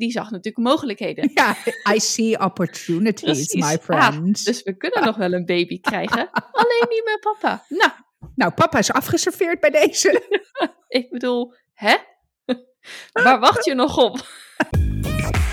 die zag natuurlijk mogelijkheden. Ja, I see opportunities, Precies. my Ah, friends. dus we kunnen nog wel een baby krijgen. Alleen niet met papa. Nou, Nou, papa is afgeserveerd bij deze. ik bedoel, hè? Waar wacht je nog op?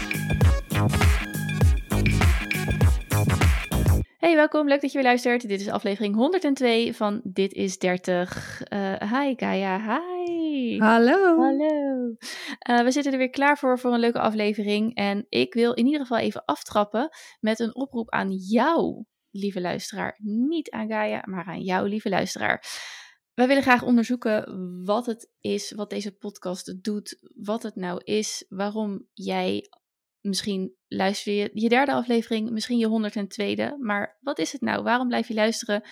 Hey, welkom. Leuk dat je weer luistert. Dit is aflevering 102 van Dit is 30. Eh hi Gaia, hi. Hallo. Hallo. Eh, we zitten er weer klaar voor voor een leuke aflevering. En ik wil in ieder geval even aftrappen met een oproep aan jou, lieve luisteraar. Niet aan Gaia, maar aan jou, lieve luisteraar. Wij willen graag onderzoeken wat het is, wat deze podcast doet, wat het nou is, waarom jij misschien luister je je derde aflevering, misschien je 102e, maar wat is het nou? Waarom blijf je luisteren?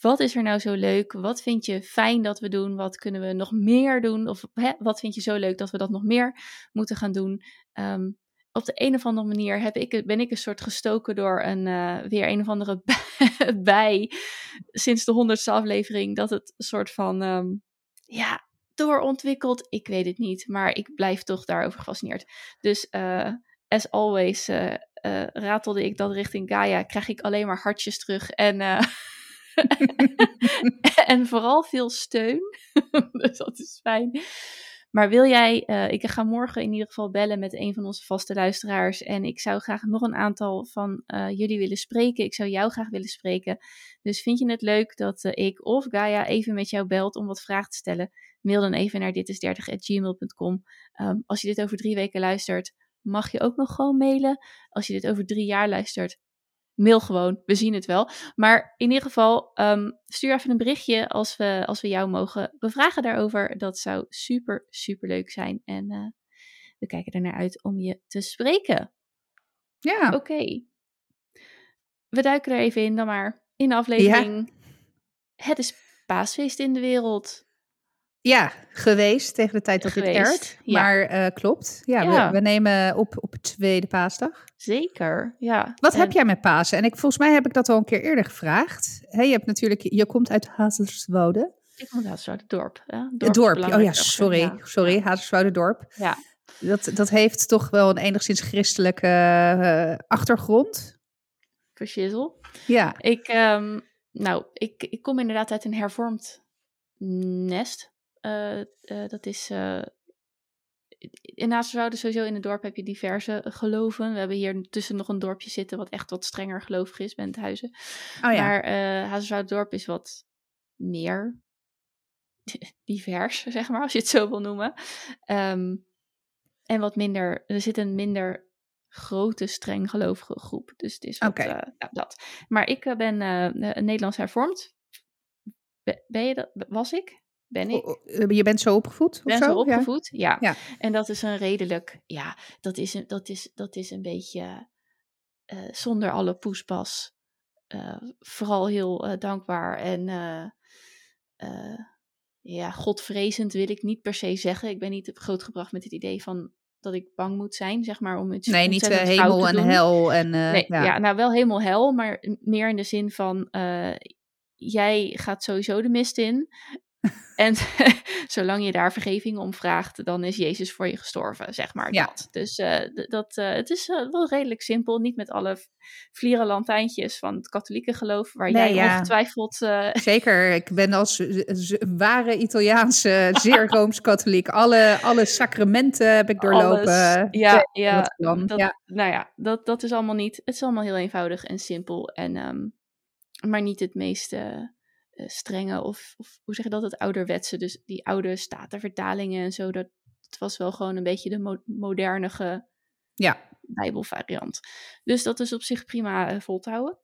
Wat is er nou zo leuk? Wat vind je fijn dat we doen? Wat kunnen we nog meer doen? Of hè, wat vind je zo leuk dat we dat nog meer moeten gaan doen? Ehm, op de een of andere manier heb ik, ben ik een soort gestoken door een, eh, weer een of andere bij sinds de honderdste aflevering. Dat het een soort van, ehm, ja, doorontwikkeld. Ik weet het niet, maar ik blijf toch daarover gefascineerd. Dus eh, as always eh, ratelde ik dat richting Gaia. Krijg ik alleen maar hartjes terug en... eh, en vooral veel steun. dus dat is fijn. Maar wil jij, ik ga morgen in ieder geval bellen met een van onze vaste luisteraars. En ik zou graag nog een aantal van jullie willen spreken. Ik zou jou graag willen spreken. Dus vind je het leuk dat ik of Gaia even met jou belt om wat vragen te stellen? Mail dan even naar ditis30.gmail.com. Um, als je dit over drie weken luistert, mag je ook nog gewoon mailen. Als je dit over drie jaar luistert, mail gewoon, we zien het wel. Maar in ieder geval, um, stuur even een berichtje als we, als we jou mogen bevragen daarover. Dat zou super, super leuk zijn. En uh, we kijken er naar uit om je te spreken. Ja. Oké. Okay. We duiken er even in dan maar. In de aflevering. Ja. Het is paasfeest in de wereld. Ja, geweest tegen de tijd dat dit airt. Ja. Maar uh, klopt. Ja, ja. We, we, nemen op op tweede paasdag. Zeker, ja. Wat en... heb jij met Pasen? En ik, volgens mij heb ik dat al een keer eerder gevraagd. Hey, je hebt natuurlijk, je komt uit Hazerswoude. Ik kom uit Hazerswoude, dorp. Ja, dorp, dorp. oh ja, sorry, sorry, Hazerswoude dorp. Ja. Dat, dat heeft toch wel een enigszins christelijke uh, achtergrond. Verschizzle. Ja. Ik, um, nou, ik, ik kom inderdaad uit een hervormd nest. Uh, uh, dat is. Uh, in Hazerswoude sowieso in het dorp heb je diverse geloven. We hebben hier tussen nog een dorpje zitten wat echt wat strenger gelovig is, Benthuizen. Oh, ja. Maar uh, Hazerswoude dorp is wat meer divers, zeg maar, als je het zo wil noemen. Um, en wat minder, er zit een minder grote, streng gelovige groep. Dus het is wat, okay. uh, ja, dat. Maar ik ben uh, Nederlands hervormd. Be ben je dat? Was ik? Ben ik? Je bent zo opgevoed? ben zo, zo opgevoed, ja. ja. En dat is een redelijk, ja, dat is een, dat is, dat is een beetje uh, zonder alle poespas. Uh, vooral heel uh, dankbaar en ja, godvrezend wil ik niet per se zeggen. Ik ben niet grootgebracht met het idee van dat ik bang moet zijn, zeg maar, om iets Nee, niet hemel en hel. En, nee, ja. ja. nou wel hemel hel, maar meer in de zin van jij gaat sowieso de mist in. En zolang je daar vergeving om vraagt, dan is Jezus voor je gestorven, zeg maar. Ja. Dat. Dus uh, dat, uh, het is uh, wel redelijk simpel. Niet met alle vlieren lantijntjes van het katholieke geloof, waar nee, jij ja. ongetwijfeld... Zeker, ik ben als ware Italiaanse, zeer Rooms-katholiek. Alle, alle sacramenten heb ik doorlopen. Alles. Ja, ja, dat, ja. Nou ja, dat, dat is allemaal niet... Het is allemaal heel eenvoudig en simpel. En, um, maar niet het meeste strenge of, of, hoe zeg je dat, het ouderwetse. Dus die oude statenvertalingen en zo, dat, was wel gewoon een beetje de mo modernige ja. bijbelvariant. Dus dat is op zich prima uh, vol te houden.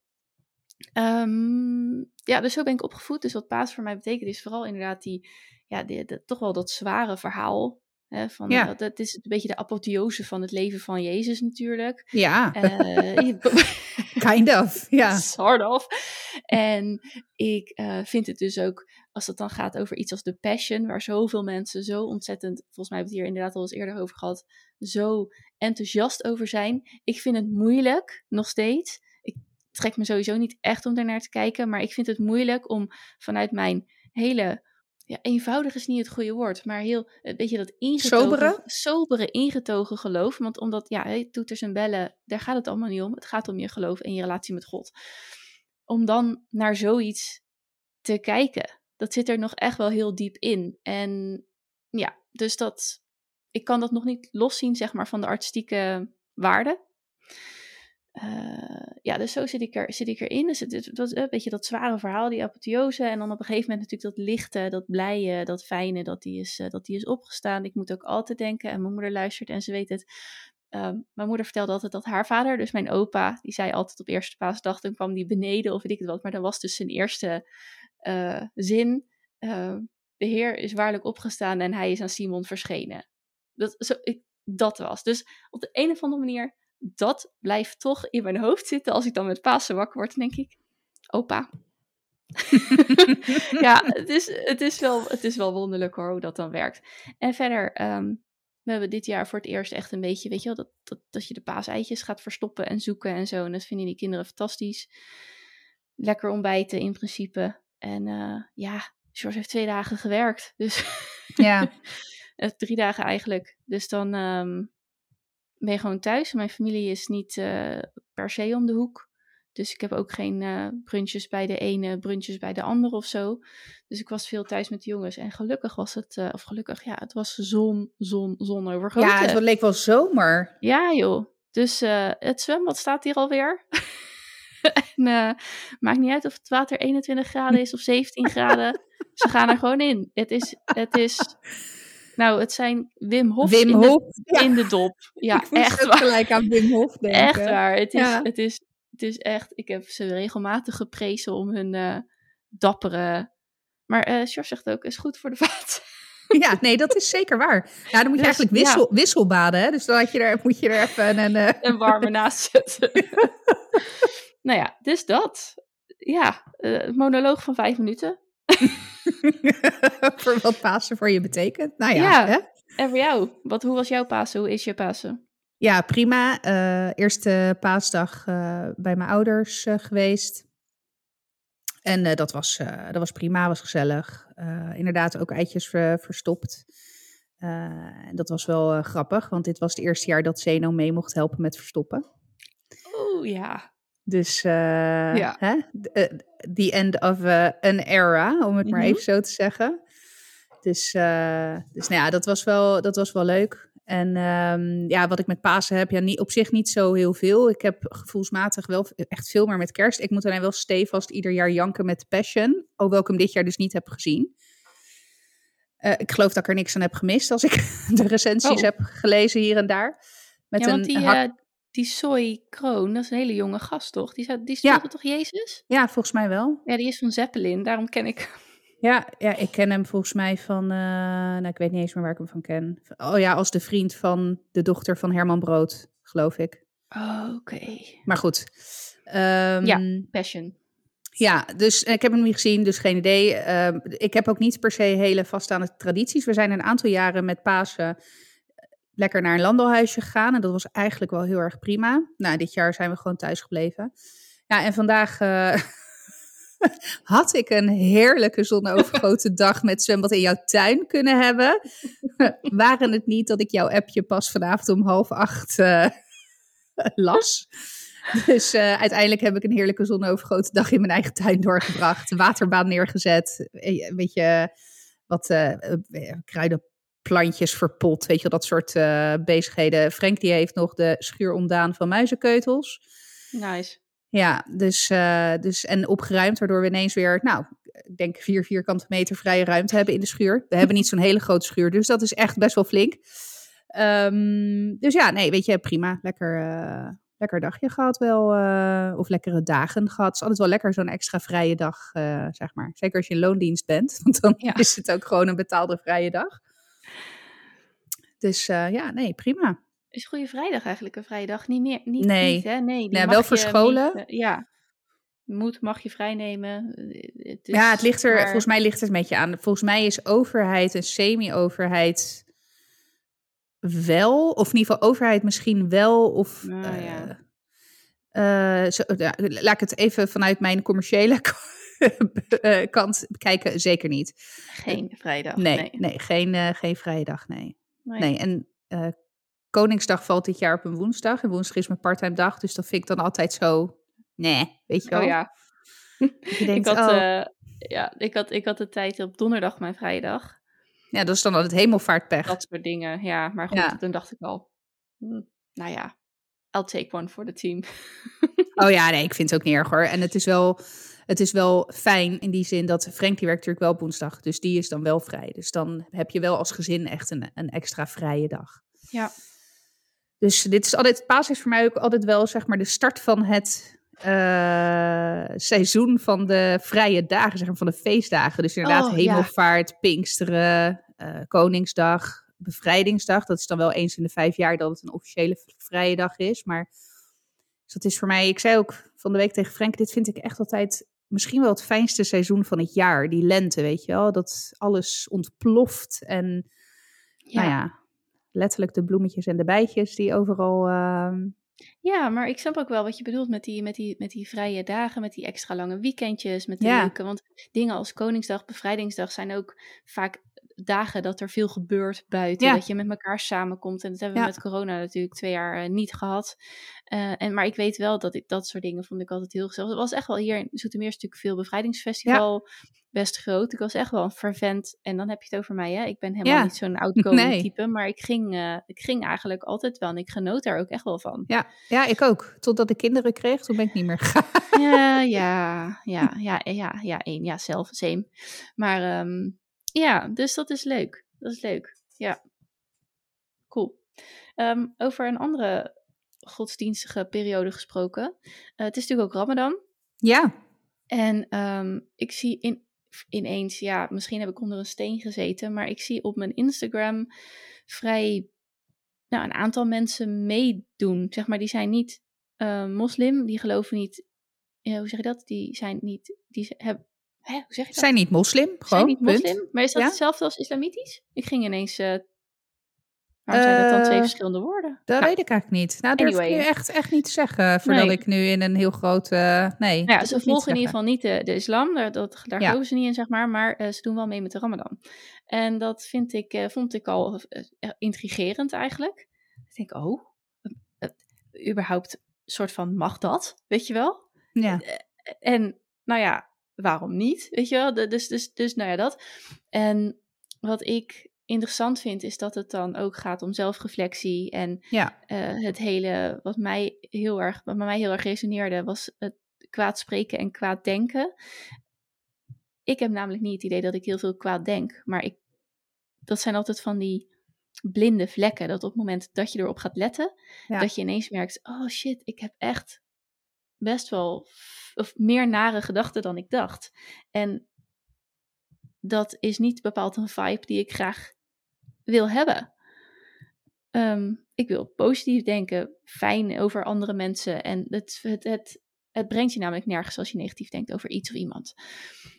Um, ja, dus zo ben ik opgevoed. Dus wat paas voor mij betekent is vooral inderdaad die, ja, die, die, toch wel dat zware verhaal. Hè, van, ja. dat, dat is een beetje de apotheose van het leven van Jezus natuurlijk. Ja, uh, kind of, ja. Sort of. En ik uh, vind het dus ook, als het dan gaat over iets als de Passion, waar zoveel mensen zo ontzettend, volgens mij hebben we het hier inderdaad al eens eerder over gehad, zo enthousiast over zijn. Ik vind het moeilijk, nog steeds. Ik trek me sowieso niet echt om daarnaar te kijken, maar ik vind het moeilijk om vanuit mijn hele ja, eenvoudig is niet het goede woord, maar heel, een beetje dat ingetogen, Sobere? sobere, ingetogen geloof. Want omdat, ja, toeters en bellen, daar gaat het allemaal niet om. Het gaat om je geloof en je relatie met God. Om dan naar zoiets te kijken, dat zit er nog echt wel heel diep in. En ja, dus dat, ik kan dat nog niet loszien, zeg maar, van de artistieke waarde. Uh, ja, dus zo zit ik, er, zit ik erin. Dus het, was een beetje dat zware verhaal, die apotheose. En dan op een gegeven moment natuurlijk dat lichte, dat blije, dat fijne, dat die is, uh, dat die is opgestaan. Ik moet ook altijd denken, en mijn moeder luistert en ze weet het. Um, mijn moeder vertelde altijd dat haar vader, dus mijn opa, die zei altijd op eerste paasdag, dan kwam die beneden of weet ik het wat. Maar dat was dus zijn eerste uh, zin. de Heer is waarlijk opgestaan en hij is aan Simon verschenen. Dat, zo, ik, dat was. Dus op de een of andere manier dat blijft toch in mijn hoofd zitten. Als ik dan met Pasen wakker word, denk ik, opa. ja, het is, het, is wel, het is wel wonderlijk hoor, hoe dat dan werkt. En verder, um, we hebben dit jaar voor het eerst echt een beetje, weet je wel, dat, dat, dat je de paaseitjes gaat verstoppen en zoeken en zo. En dat vinden die kinderen fantastisch. Lekker ontbijten in principe. En uh, ja, George heeft twee dagen gewerkt. Dus ja. drie dagen eigenlijk. Dus dan um, ben je gewoon thuis. Mijn familie is niet uh, per se om de hoek. Dus ik heb ook geen uh, brunches bij de ene, brunches bij de andere of zo. Dus ik was veel thuis met de jongens. En gelukkig was het, uh, of gelukkig, ja, het was zon, zon, zon overgoten. Ja, het leek wel zomer. Ja, joh. Dus het zwembad staat hier alweer. en maakt niet uit of het water 21 graden is of 17 graden. Ze gaan er gewoon in. Het is, het is nou, het zijn Wim Hof, Wim in, Hof de, ja. in de dop. Ja, echt waar. gelijk aan Wim Hof denken. Echt waar. Het is, Ja. het is, het is echt... Ik heb ze regelmatig geprezen om hun uh, dappere... Maar uh, George zegt ook, is goed voor de vaat. Ja, nee, dat is zeker waar. Ja, dan moet je Dus, eigenlijk wissel, wisselbaden, hè? Dus dan je er, moet je er even een... eh, Een warme naast zetten. nou ja, dus dat. Ja, uh, monoloog van vijf minuten. voor wat Pasen voor je betekent. Nou ja, Ja. Hè? En voor jou, wat, hoe was jouw Pasen? Hoe is je Pasen? ja prima. Eh, eerste paasdag eh, bij mijn ouders eh, geweest. En dat, was, dat was prima, was gezellig. Inderdaad ook eitjes ver- verstopt. En dat was wel grappig, want dit was het eerste jaar dat Zeno mee mocht helpen met verstoppen. Oeh, ja. Dus eh Ja. hè? The, eh, the end of eh, an era, om het maar Mhm. even zo te zeggen. Dus, eh, dus nou ja, dat was wel, dat was wel leuk. En ehm, ja, wat ik met Pasen heb, ja, niet, op zich niet zo heel veel. Ik heb gevoelsmatig wel echt veel meer met kerst. Ik moet alleen wel stevast ieder jaar janken met Passion. Hoewel ik hem dit jaar dus niet heb gezien. Ik geloof dat ik er niks aan heb gemist als ik de recensies Oh. heb gelezen hier en daar. Met ja, want een die, hak- die Soy Kroon, dat is een hele jonge gast, toch? Die, die Ja. speelde toch Jezus? Ja, volgens mij wel. Ja, die is van Zeppelin, daarom ken ik. Ja, ja, ik ken hem volgens mij van. eh, nou, ik weet niet eens meer waar ik hem van ken. Oh ja, als de vriend van de dochter van Herman Brood, geloof ik. Oh, Oké. Maar goed. Ehm, Ja. Passion. ja, dus ik heb hem niet gezien, dus geen idee. Ehm, ik heb ook niet per se hele vaststaande tradities. We zijn een aantal jaren met Pasen lekker naar een landelhuisje gegaan. En dat was eigenlijk wel heel erg prima. Nou, dit jaar zijn we gewoon thuis gebleven. Ja, en vandaag eh, had ik een heerlijke zonovergoten dag met zwembad in jouw tuin kunnen hebben. Waren het niet dat ik jouw appje pas vanavond om half acht eh, las. Dus eh, uiteindelijk heb ik een heerlijke zonovergoten dag in mijn eigen tuin doorgebracht. Waterbaan neergezet. Een beetje wat eh, eh, kruidenplantjes verpot. Weet je wel, dat soort eh, bezigheden. Frank die heeft nog de schuur ontdaan van muizenkeutels. Nice. Ja, dus, eh, dus en opgeruimd, waardoor we ineens weer, nou, ik denk vier vierkante meter vrije ruimte hebben in de schuur. We hebben niet zo'n hele grote schuur, dus dat is echt best wel flink. Ehm, dus ja, nee, weet je, prima. Lekker, eh, lekker dagje gehad wel, of lekkere dagen gehad. Het is altijd wel lekker zo'n extra vrije dag, zeg maar. Zeker als je in loondienst bent, want dan Ja. is het ook gewoon een betaalde vrije dag. Dus eh, ja, nee, prima. Is Goede Vrijdag eigenlijk een vrije dag? Niet meer. Niet, Nee. niet, hè? Nee, die Ja, wel voor scholen. niet, eh, ja. Moet, mag je vrijnemen. Eh, Het is, ja, het ligt er, maar- volgens mij ligt het een beetje aan. Volgens mij is overheid en semi-overheid wel, of in ieder geval overheid misschien wel, of... Nou, ja. zo, ja, laat ik het even vanuit mijn commerciële kant kijken, zeker niet. Geen vrijdag. Nee, Nee. nee, geen, eh, geen vrije dag, nee. Nee. Nee, en eh, Koningsdag valt dit jaar op een woensdag. En woensdag is mijn parttime dag, dus dat vind ik dan altijd zo... Nee, weet je wel? Oh ja. Dat je denkt, ik, had, oh, eh, ja ik, had, ik had de tijd op donderdag mijn vrije dag. ja, dat is dan altijd hemelvaartpech. Dat soort dingen. Ja, maar goed, Ja. toen dacht ik al. hm, nou ja, I'll take one for the team. Oh ja, nee, ik vind het ook niet erg hoor. En het is wel, het is wel fijn in die zin dat Frank die werkt natuurlijk wel op woensdag. Dus die is dan wel vrij. Dus dan heb je wel als gezin echt een, een extra vrije dag. Ja. Dus dit is altijd, paas is voor mij ook altijd wel zeg maar de start van het eh, seizoen van de vrije dagen, zeg maar van de feestdagen. Dus inderdaad Oh, ja. hemelvaart, Pinksteren, eh, Koningsdag, Bevrijdingsdag. Dat is dan wel eens in de vijf jaar dat het een officiële vrije dag is. Maar dus dat is voor mij, ik zei ook van de week tegen Frank, dit vind ik echt altijd misschien wel het fijnste seizoen van het jaar. Die lente, weet je wel, dat alles ontploft en Ja. nou ja, letterlijk de bloemetjes en de bijtjes die overal. ehm, Ja, maar ik snap ook wel wat je bedoelt met die, met, die, met die vrije dagen, met die extra lange weekendjes, met die Ja. leuke. Want dingen als Koningsdag, Bevrijdingsdag zijn ook vaak dagen dat er veel gebeurt buiten. Ja. Dat je met elkaar samenkomt. En dat hebben we Ja. met corona natuurlijk twee jaar eh, niet gehad. Eh, en, maar ik weet wel dat ik dat soort dingen vond ik altijd heel gezellig. Het was echt wel hier in Zoetermeer is natuurlijk veel bevrijdingsfestival. Best groot. Ik was echt wel een fervent. En dan heb je het over mij, hè? Ik ben helemaal Ja. niet zo'n outgoing Nee. type. Maar ik ging, eh, ik ging eigenlijk altijd wel. En ik genoot daar ook echt wel van. ja, ja, ik ook. Totdat ik kinderen kreeg, toen ben ik niet meer gegaan. Ja, ja, ja, ja, ja, ja, één, ja, zelf, same. Maar ehm, ja, dus dat is leuk. Dat is leuk. Ja, cool. Ehm, over een andere godsdienstige periode gesproken. Eh, het is natuurlijk ook Ramadan. Ja, En ehm, ik zie in, ineens, ja, misschien heb ik onder een steen gezeten, maar ik zie op mijn Instagram vrij, nou, een aantal mensen meedoen. Zeg maar, die zijn niet eh, moslim, die geloven niet, ja, hoe zeg je dat? Die zijn niet, die hebben, hè, hoe zeg je dat? zijn niet moslim, gewoon, Zijn niet punt. moslim, maar is dat Ja. hetzelfde als islamitisch? Ik ging ineens, eh waarom zijn dat dan twee Eh, verschillende woorden? Dat Nou, weet ik eigenlijk niet. Nou, durf ik Anyway. nu echt, echt niet te zeggen, voordat Nee. ik nu in een heel groot... eh, nee, Nou ja, ze ik volgen in ieder geval niet de, de islam, daar, dat, daar Ja. geloven ze niet in, zeg maar, maar ze doen wel mee met de ramadan. En dat vind ik, vond ik al intrigerend eigenlijk. Ik denk, oh, überhaupt soort van, mag dat? Weet je wel? Ja, En nou ja, waarom niet? Weet je wel? Dus, dus, dus nou ja, dat. En wat ik interessant vind, is dat het dan ook gaat om zelfreflectie. En ja, eh, het hele, wat mij heel erg, wat bij mij heel erg resoneerde, was het kwaad spreken en kwaad denken. Ik heb namelijk niet het idee dat ik heel veel kwaad denk, maar ik, dat zijn altijd van die blinde vlekken. Dat op het moment dat je erop gaat letten, Ja. dat je ineens merkt, oh shit, ik heb echt best wel of meer nare gedachten dan ik dacht. En dat is niet bepaald een vibe die ik graag wil hebben. Ehm, ik wil positief denken, fijn over andere mensen. En het, het, het, het brengt je namelijk nergens als je negatief denkt over iets of iemand.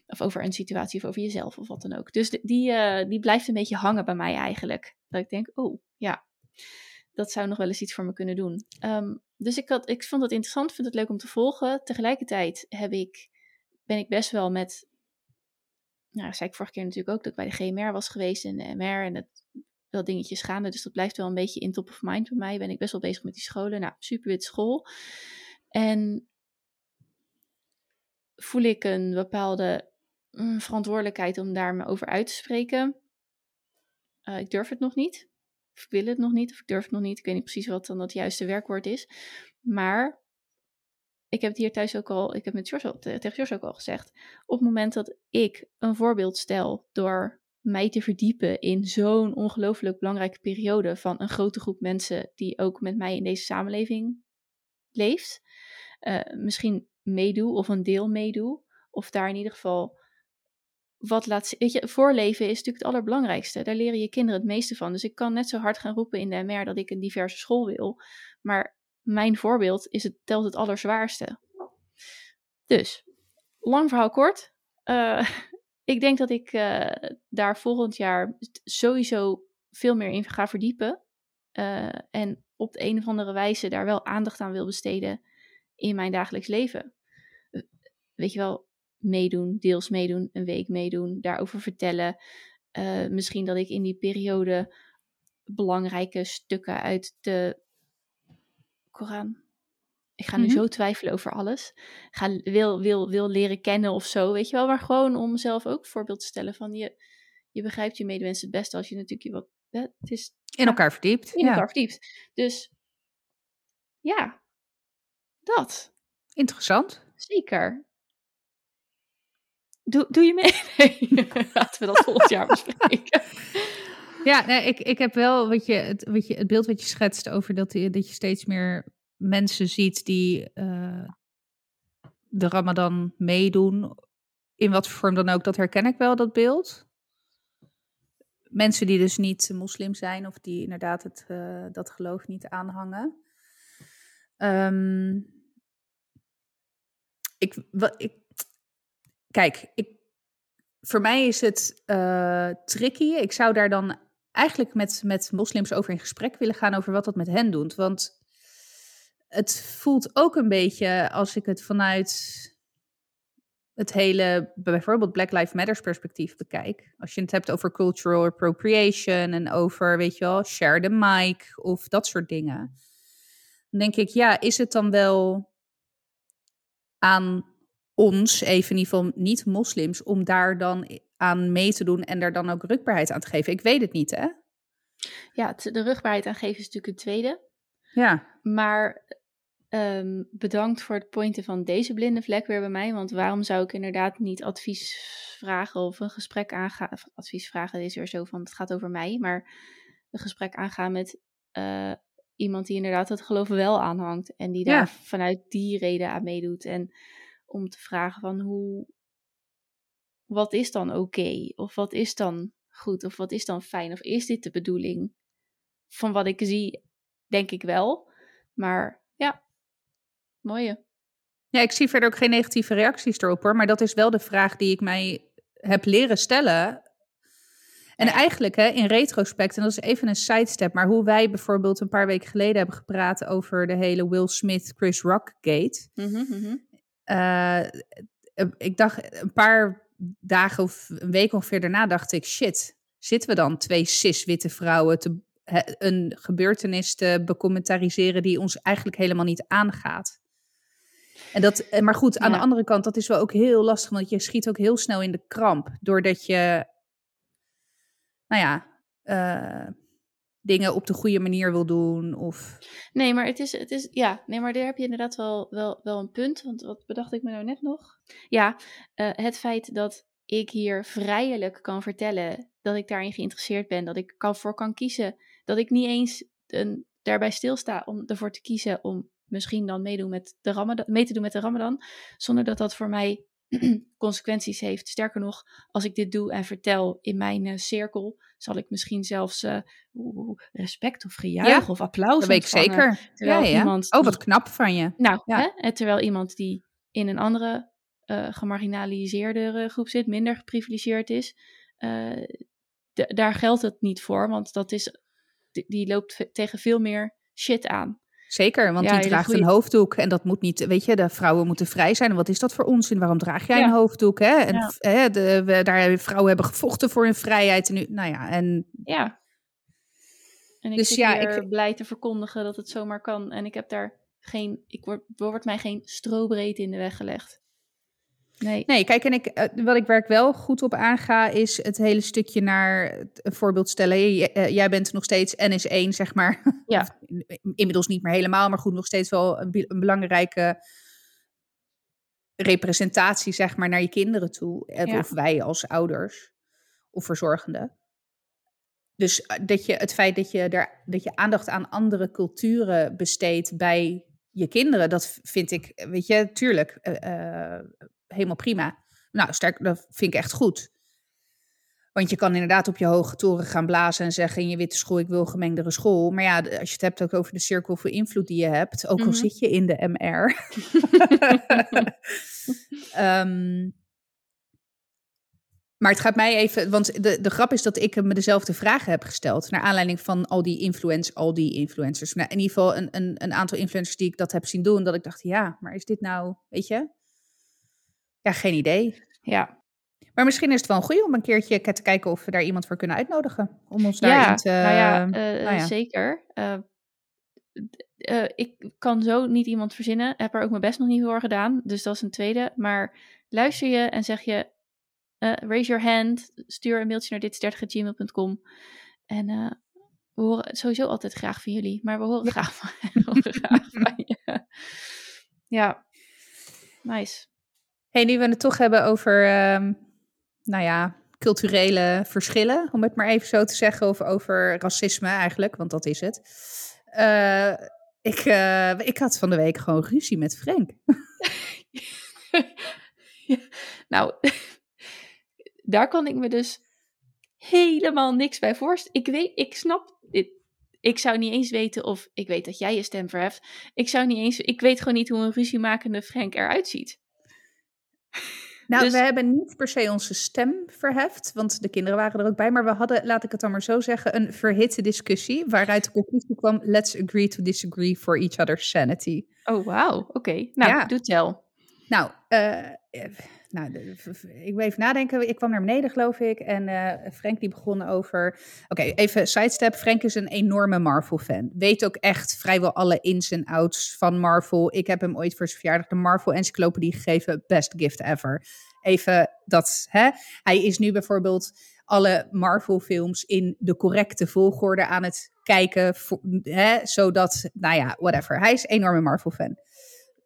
Of over een situatie of over jezelf of wat dan ook. Dus die, eh, die blijft een beetje hangen bij mij eigenlijk. Dat ik denk, oh ja, dat zou nog wel eens iets voor me kunnen doen. Ehm, dus ik, had, ik vond het interessant, vind het leuk om te volgen. Tegelijkertijd heb ik, ben ik best wel met, nou, dat zei ik vorige keer natuurlijk ook, dat ik bij de GMR was geweest en de MR en het wel dingetjes gaande. Dus dat blijft wel een beetje in top of mind bij mij. Ben ik best wel bezig met die scholen. Nou, super wit school. En voel ik een bepaalde mm, verantwoordelijkheid om daar me over uit te spreken. Eh, ik durf het nog niet. Ik wil het nog niet, of ik durf het nog niet. Ik weet niet precies wat dan het juiste werkwoord is. Maar ik heb het hier thuis ook al, ik heb met George tegen George ook al gezegd. Op het moment dat ik een voorbeeld stel door mij te verdiepen in zo'n ongelooflijk belangrijke periode van een grote groep mensen die ook met mij in deze samenleving leeft, eh, misschien meedoe of een deel meedoe, of daar in ieder geval wat laat. Weet je, voorleven is natuurlijk het allerbelangrijkste. Daar leren je kinderen het meeste van. Dus ik kan net zo hard gaan roepen in de MR dat ik een diverse school wil, maar mijn voorbeeld is het, telt het allerzwaarste. Dus, lang verhaal kort. Eh, ik denk dat ik eh, daar volgend jaar sowieso veel meer in ga verdiepen. Eh, en op de een of andere wijze daar wel aandacht aan wil besteden in mijn dagelijks leven. Weet je wel, meedoen, deels meedoen, een week meedoen, daarover vertellen. Uh, misschien dat ik in die periode belangrijke stukken uit de Koran. Ik ga nu Mhm. zo twijfelen over alles. Ga, wil, wil, wil leren kennen of zo, weet je wel. Maar gewoon om mezelf ook voorbeeld te stellen van je, je begrijpt je medemensen het beste als je natuurlijk je wat. hè, Het is In elkaar verdiept. in ja. elkaar verdiept. Dus ja, dat. Interessant. Zeker. Doe, doe je mee? Nee. Laten we dat volgend jaar bespreken. Ja, nee, ik, ik heb wel wat je, het, wat je, het beeld wat je schetst over dat, je- dat je steeds meer mensen ziet die eh, de Ramadan meedoen. In wat voor vorm dan ook, dat herken ik wel, dat beeld. Mensen die dus niet moslim zijn of die inderdaad het, eh, dat geloof niet aanhangen. Ehm, ik, wat, ik, kijk, ik, voor mij is het eh, tricky. Ik zou daar dan eigenlijk met, met moslims over in gesprek willen gaan over wat dat met hen doet. Want het voelt ook een beetje als ik het vanuit het hele, bijvoorbeeld Black Lives Matters perspectief bekijk. Als je het hebt over cultural appropriation en over, weet je wel, share the mic of dat soort dingen. Dan denk ik, ja, is het dan wel aan ons, even in ieder geval niet moslims, om daar dan aan mee te doen en daar dan ook rukbaarheid aan te geven? Ik weet het niet, hè? Ja, de rugbaarheid aan geven is natuurlijk een tweede. Ja, Maar ehm, bedankt voor het pointen van deze blinde vlek weer bij mij. Want waarom zou ik inderdaad niet advies vragen of een gesprek aangaan? Advies vragen is weer zo van het gaat over mij. Maar een gesprek aangaan met eh, iemand die inderdaad het geloof wel aanhangt. En die Ja. daar vanuit die reden aan meedoet. En om te vragen van hoe. Wat is dan oké? Of wat is dan goed? Of wat is dan fijn? Of is dit de bedoeling? Van wat ik zie, denk ik wel. Maar ja, mooie. Ja, ik zie verder ook geen negatieve reacties erop hoor. Maar dat is wel de vraag die ik mij heb leren stellen. En eigenlijk hè, in retrospect, en dat is even een sidestep, maar hoe wij bijvoorbeeld een paar weken geleden hebben gepraat over de hele Will Smith, Chris Rock gate. Mhm, mhm. Eh, ik dacht een paar dagen of een week ongeveer daarna dacht ik, shit, zitten we dan twee cis-witte vrouwen te, een gebeurtenis te becommentaliseren die ons eigenlijk helemaal niet aangaat? En dat, eh, maar goed, aan Ja. de andere kant, dat is wel ook heel lastig, want je schiet ook heel snel in de kramp, doordat je, nou ja, eh, dingen op de goede manier wil doen. Of, Nee, maar het is, het is, ja, nee, maar daar heb je inderdaad wel, wel, wel een punt. Want wat bedacht ik me nou net nog? Ja, eh, het feit dat ik hier vrijelijk kan vertellen dat ik daarin geïnteresseerd ben, dat ik kan voor kan kiezen, dat ik niet eens een, daarbij stilsta om ervoor te kiezen om misschien dan meedoen met de Ramadan, mee te doen met de Ramadan, zonder dat dat voor mij consequenties heeft. Sterker nog, als ik dit doe en vertel in mijn eh, cirkel, zal ik misschien zelfs eh, respect of gejuich Ja, of applaus dat weet ik zeker. terwijl Ja, ja. iemand Oh, wat knap van je. Nou, hè? terwijl iemand die in een andere eh gemarginaliseerde groep zit, minder geprivilegeerd is, daar geldt het niet voor, want dat is, die, loopt tegen veel meer shit aan. Zeker, want Ja, die draagt een hoofddoek en dat moet niet, weet je, de vrouwen moeten vrij zijn. En wat is dat voor onzin? Waarom draag jij Ja. een hoofddoek? Hè? En Ja. hè, de, we, daar hebben vrouwen hebben gevochten voor hun vrijheid. En nu, nou ja, en Ja. En ik Dus zit ja, hier ik- blij te verkondigen dat het zomaar kan. En ik heb daar geen, ik word, er wordt mij geen strobreedte in de weg gelegd. Nee. nee, kijk, en ik, eh, wat ik waar ik wel goed op aanga, is het hele stukje naar een voorbeeld stellen. J- eh, jij bent nog steeds NS1, zeg maar. Ja. Inmiddels niet meer helemaal, maar goed, nog steeds wel een, be- een belangrijke representatie, zeg maar, naar je kinderen toe. Eh, Ja. Of wij als ouders of verzorgenden. Dus eh, dat je, het feit dat je, daar, dat je aandacht aan andere culturen besteedt bij je kinderen, dat vind ik, eh, weet je, tuurlijk, eh, eh, helemaal prima. Nou, sterk, dat vind ik echt goed. Want je kan inderdaad op je hoge toren gaan blazen en zeggen in je witte school, ik wil gemengdere school. Maar ja, als je het hebt ook over de cirkel voor invloed die je hebt, ook al Mhm. zit je in de MR. Ehm, maar het gaat mij even, want de, de grap is dat ik me dezelfde vragen heb gesteld. Naar aanleiding van al die influence, al die influencers. Nou, in ieder geval een, een, een aantal influencers die ik dat heb zien doen. Dat ik dacht, ja, maar is dit nou, weet je? Ja, geen idee. Ja. Maar misschien is het wel een goede om een keertje te kijken of we daar iemand voor kunnen uitnodigen. Om ons daarin ja, te... nou ja, nou eh, ja. zeker. Eh, eh, ik kan zo niet iemand verzinnen. Heb er ook mijn best nog niet voor gedaan. Dus dat is een tweede. Maar luister je en zeg je... raise your hand. Stuur een mailtje naar dit30gmail.com. En we horen sowieso altijd graag van jullie. Maar we horen graag van, we horen graag van je. Ja, nice. Hey, nu we het toch hebben over, ehm, nou ja, culturele verschillen, om het maar even zo te zeggen, of over racisme eigenlijk, want dat is het. Eh, ik, eh, ik had van de week gewoon ruzie met Frank. Nou, daar kan ik me dus helemaal niks bij voorstellen. Ik weet, ik snap. Ik zou niet eens weten of ik weet dat jij je stem verheft. Ik zou niet eens, ik weet gewoon niet hoe een ruziemakende Frank eruit ziet. Nou, Dus- we hebben niet per se onze stem verheft, want de kinderen waren er ook bij, maar we hadden, laat ik het dan maar zo zeggen, een verhitte discussie, waaruit de conclusie kwam, let's agree to disagree for each other's sanity. Oh, wauw. Oké. Nou, Ja. doe tel. Nou, eh, nou ik wil even nadenken. Ik kwam naar beneden, geloof ik. En eh, Frank die begon over... Oké, even sidestep. Frank is een enorme Marvel-fan. Weet ook echt vrijwel alle ins en outs van Marvel. Ik heb hem ooit voor zijn verjaardag de Marvel-encyclopedie gegeven. Best gift ever. Even dat, hè. Hij is nu bijvoorbeeld alle Marvel-films in de correcte volgorde aan het kijken. Hè, zodat, nou ja, whatever. Hij is een enorme Marvel-fan.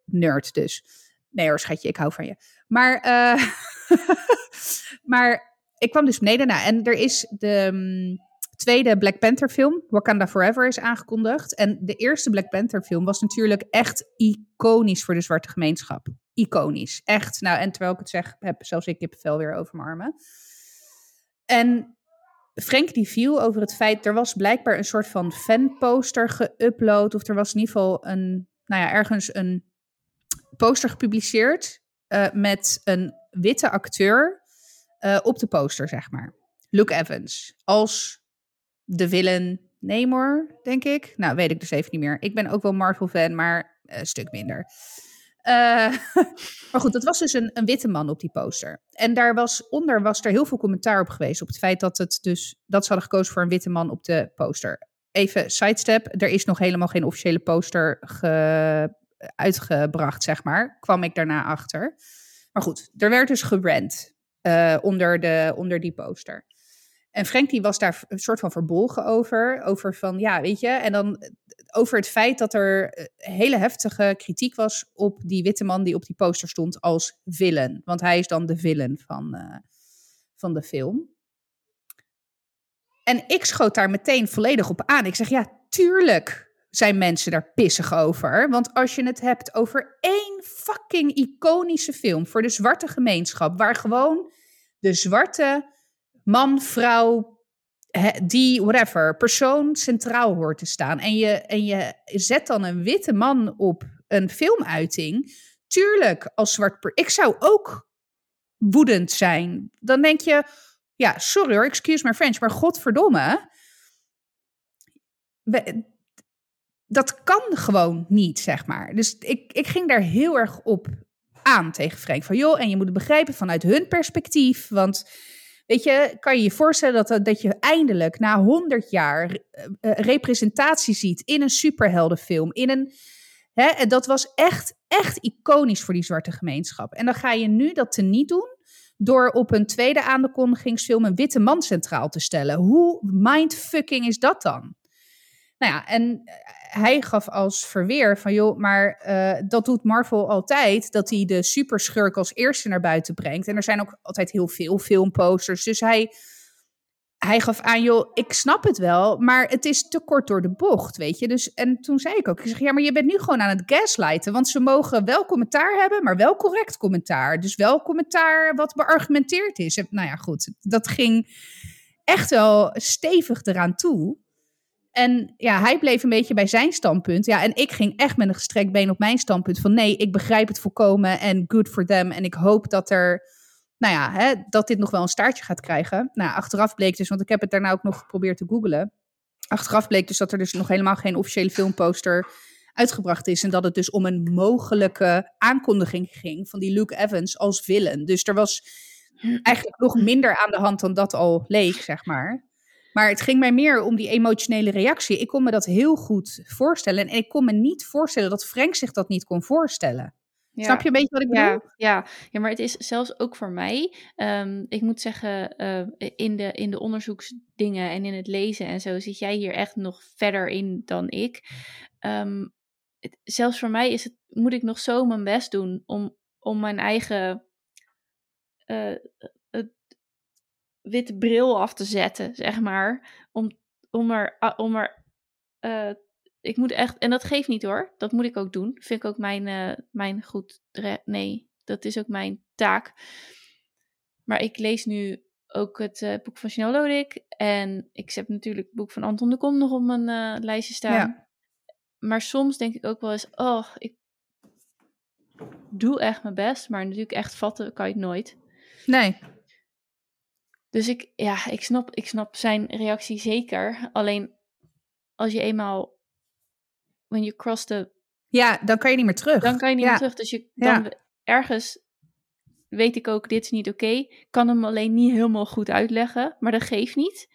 Nerd dus. Nee hoor, schatje, ik hou van je. Maar, eh, maar ik kwam dus beneden na. En er is de mm, tweede Black Panther film, Wakanda Forever, is aangekondigd. En de eerste Black Panther film was natuurlijk echt iconisch voor de zwarte gemeenschap. Iconisch. Echt. Nou, en terwijl ik het zeg, heb zelfs ik kippenvel weer over mijn armen. En Frank die viel over het feit, er was blijkbaar een soort van fanposter geüpload. Of er was in ieder geval een, nou ja, ergens een poster gepubliceerd eh, met een witte acteur eh, op de poster, zeg maar. Luke Evans. Als de villain Namor, denk ik. Nou, weet ik dus even niet meer. Ik ben ook wel Marvel-fan, maar een stuk minder. Eh, maar goed, dat was dus een, een witte man op die poster. En daar was onder was er heel veel commentaar op geweest. Op het feit dat, het dus, dat ze hadden gekozen voor een witte man op de poster. Even sidestep. Er is nog helemaal geen officiële poster ge, uitgebracht, zeg maar. Kwam ik daarna achter. Maar goed, er werd dus gebrand eh, onder, de, onder die poster. En Frank die was daar een soort van verbolgen over. Over van, ja, weet je. En dan over het feit dat er eh, hele heftige kritiek was op die witte man die op die poster stond als villain. Want hij is dan de villain van, eh, van de film. En ik schoot daar meteen volledig op aan. Ik zeg, ja, tuurlijk zijn mensen daar pissig over. Want als je het hebt over één fucking iconische film voor de zwarte gemeenschap, waar gewoon de zwarte man, vrouw, die, whatever, persoon centraal hoort te staan. En je, en je zet dan een witte man op een filmuiting. Tuurlijk, als zwart. per- Ik zou ook woedend zijn. Dan denk je, ja, sorry hoor, excuse my French, maar godverdomme. Dat kan gewoon niet, zeg maar. Dus ik, ik ging daar heel erg op aan tegen Frank. Van joh, en je moet het begrijpen vanuit hun perspectief. Want weet je, kan je je voorstellen dat, dat je eindelijk na 100 jaar eh, eh, representatie ziet in een superheldenfilm. In een, hè, en dat was echt, echt iconisch voor die zwarte gemeenschap. En dan ga je nu dat teniet doen door op een tweede aankondigingsfilm een witte man centraal te stellen. Hoe mindfucking is dat dan? Nou ja, en hij gaf als verweer van joh, maar eh, dat doet Marvel altijd, dat hij de superschurk als eerste naar buiten brengt. En er zijn ook altijd heel veel filmposters. Dus hij, hij gaf aan, joh, ik snap het wel, maar het is te kort door de bocht, weet je. Dus, en toen zei ik ook, ik zeg, ja, maar je bent nu gewoon aan het gaslighten, want ze mogen wel commentaar hebben, maar wel correct commentaar. Dus wel commentaar wat beargumenteerd is. En, nou ja, goed, dat ging echt wel stevig eraan toe. En ja, hij bleef een beetje bij zijn standpunt. Ja, en ik ging echt met een gestrekt been op mijn standpunt van nee, ik begrijp het volkomen en good for them. En ik hoop dat er, nou ja, hè, dat dit nog wel een staartje gaat krijgen. Nou, achteraf bleek dus, want ik heb het daarna ook nog geprobeerd te googlen. Achteraf bleek dus dat er dus nog helemaal geen officiële filmposter uitgebracht is. En dat het dus om een mogelijke aankondiging ging van die Luke Evans als villain. Dus er was eigenlijk nog minder aan de hand dan dat al leek, zeg maar. Maar het ging mij meer om die emotionele reactie. Ik kon me dat heel goed voorstellen. En ik kon me niet voorstellen dat Frank zich dat niet kon voorstellen. Snap je een beetje wat ik bedoel? Ja, ja. ja, maar het is zelfs ook voor mij. Um, ik moet zeggen, uh, in, de, in de onderzoeksdingen en in het lezen en zo zit jij hier echt nog verder in dan ik. Um, het, zelfs voor mij is het, moet ik nog zo mijn best doen om, om mijn eigen uh, witte bril af te zetten, zeg maar. Om, om er, om er uh, ik moet echt, en dat geeft niet hoor, dat moet ik ook doen. Vind ik ook mijn, uh, mijn goed, nee, dat is ook mijn taak. Maar ik lees nu ook het uh, boek van Chanel Lodik. En ik heb natuurlijk het boek van Anton de Kom nog op mijn lijstje staan. Ja. Maar soms denk ik ook wel eens, oh, ik doe echt mijn best. Maar natuurlijk echt vatten kan je het nooit. Nee. Dus ik, ja, ik snap, ik snap zijn reactie zeker. Alleen als je eenmaal when you cross the... Ja, dan kan je niet meer terug. Dan kan je niet ja. meer terug. Dus je dan ja. ergens weet ik ook, dit is niet oké. Okay. Kan hem alleen niet helemaal goed uitleggen, maar dat geeft niet.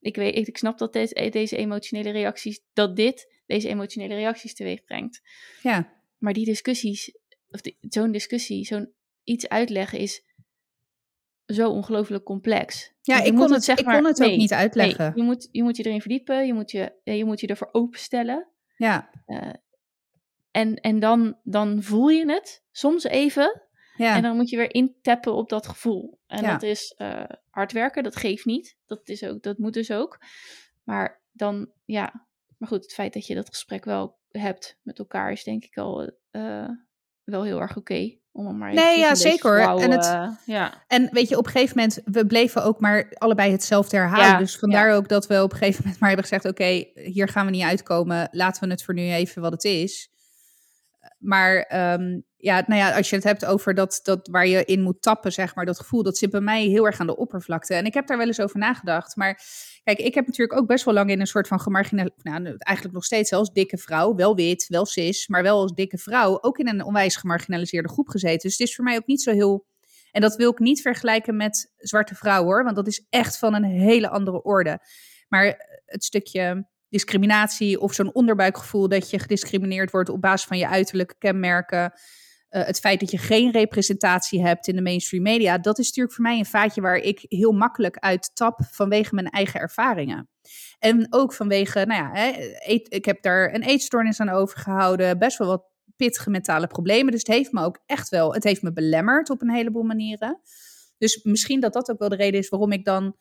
Ik, weet, ik snap dat deze, deze emotionele reacties, dat dit deze emotionele reacties teweeg brengt. Ja. Maar die discussies, of zo'n discussie, zo'n iets uitleggen is zo ongelooflijk complex. Ja, ik kon het, zeg maar, ik kon het nee, ook niet uitleggen. Nee, je, moet, je moet je erin verdiepen, je moet je, je, moet je ervoor openstellen. Ja. Uh, en en dan, dan voel je het soms even. Ja. En dan moet je weer intappen op dat gevoel. En Ja. dat is uh, hard werken, dat geeft niet. Dat, is ook, dat moet dus ook. Maar dan, ja. Maar goed, het feit dat je dat gesprek wel hebt met elkaar is denk ik al uh, wel heel erg oké. Okay, om maar Nee, ja, zeker. En, het, uh, ja. en weet je, op een gegeven moment, we bleven ook maar allebei hetzelfde herhalen. Ja, dus vandaar ja. ook dat we op een gegeven moment maar hebben gezegd: oké, hier gaan we niet uitkomen. Laten we het voor nu even wat het is. Maar um, ja, nou ja, als je het hebt over dat, dat waar je in moet tappen, zeg maar, dat gevoel, dat zit bij mij heel erg aan de oppervlakte. En ik heb daar wel eens over nagedacht. Maar kijk, ik heb natuurlijk ook best wel lang in een soort van gemarginaliseerde, nou, eigenlijk nog steeds zelfs dikke vrouw, wel wit, wel cis, maar wel als dikke vrouw, ook in een onwijs gemarginaliseerde groep gezeten. Dus het is voor mij ook niet zo heel. En dat wil ik niet vergelijken met zwarte vrouw hoor, want dat is echt van een hele andere orde. Maar het stukje discriminatie of zo'n onderbuikgevoel dat je gediscrimineerd wordt op basis van je uiterlijke kenmerken. Uh, het feit dat je geen representatie hebt in de mainstream media, dat is natuurlijk voor mij een vaatje waar ik heel makkelijk uit tap vanwege mijn eigen ervaringen. En ook vanwege, nou ja, hè, ik heb daar een eetstoornis aan overgehouden, best wel wat pittige mentale problemen. Dus het heeft me ook echt wel, het heeft me belemmerd op een heleboel manieren. Dus misschien dat dat ook wel de reden is waarom ik dan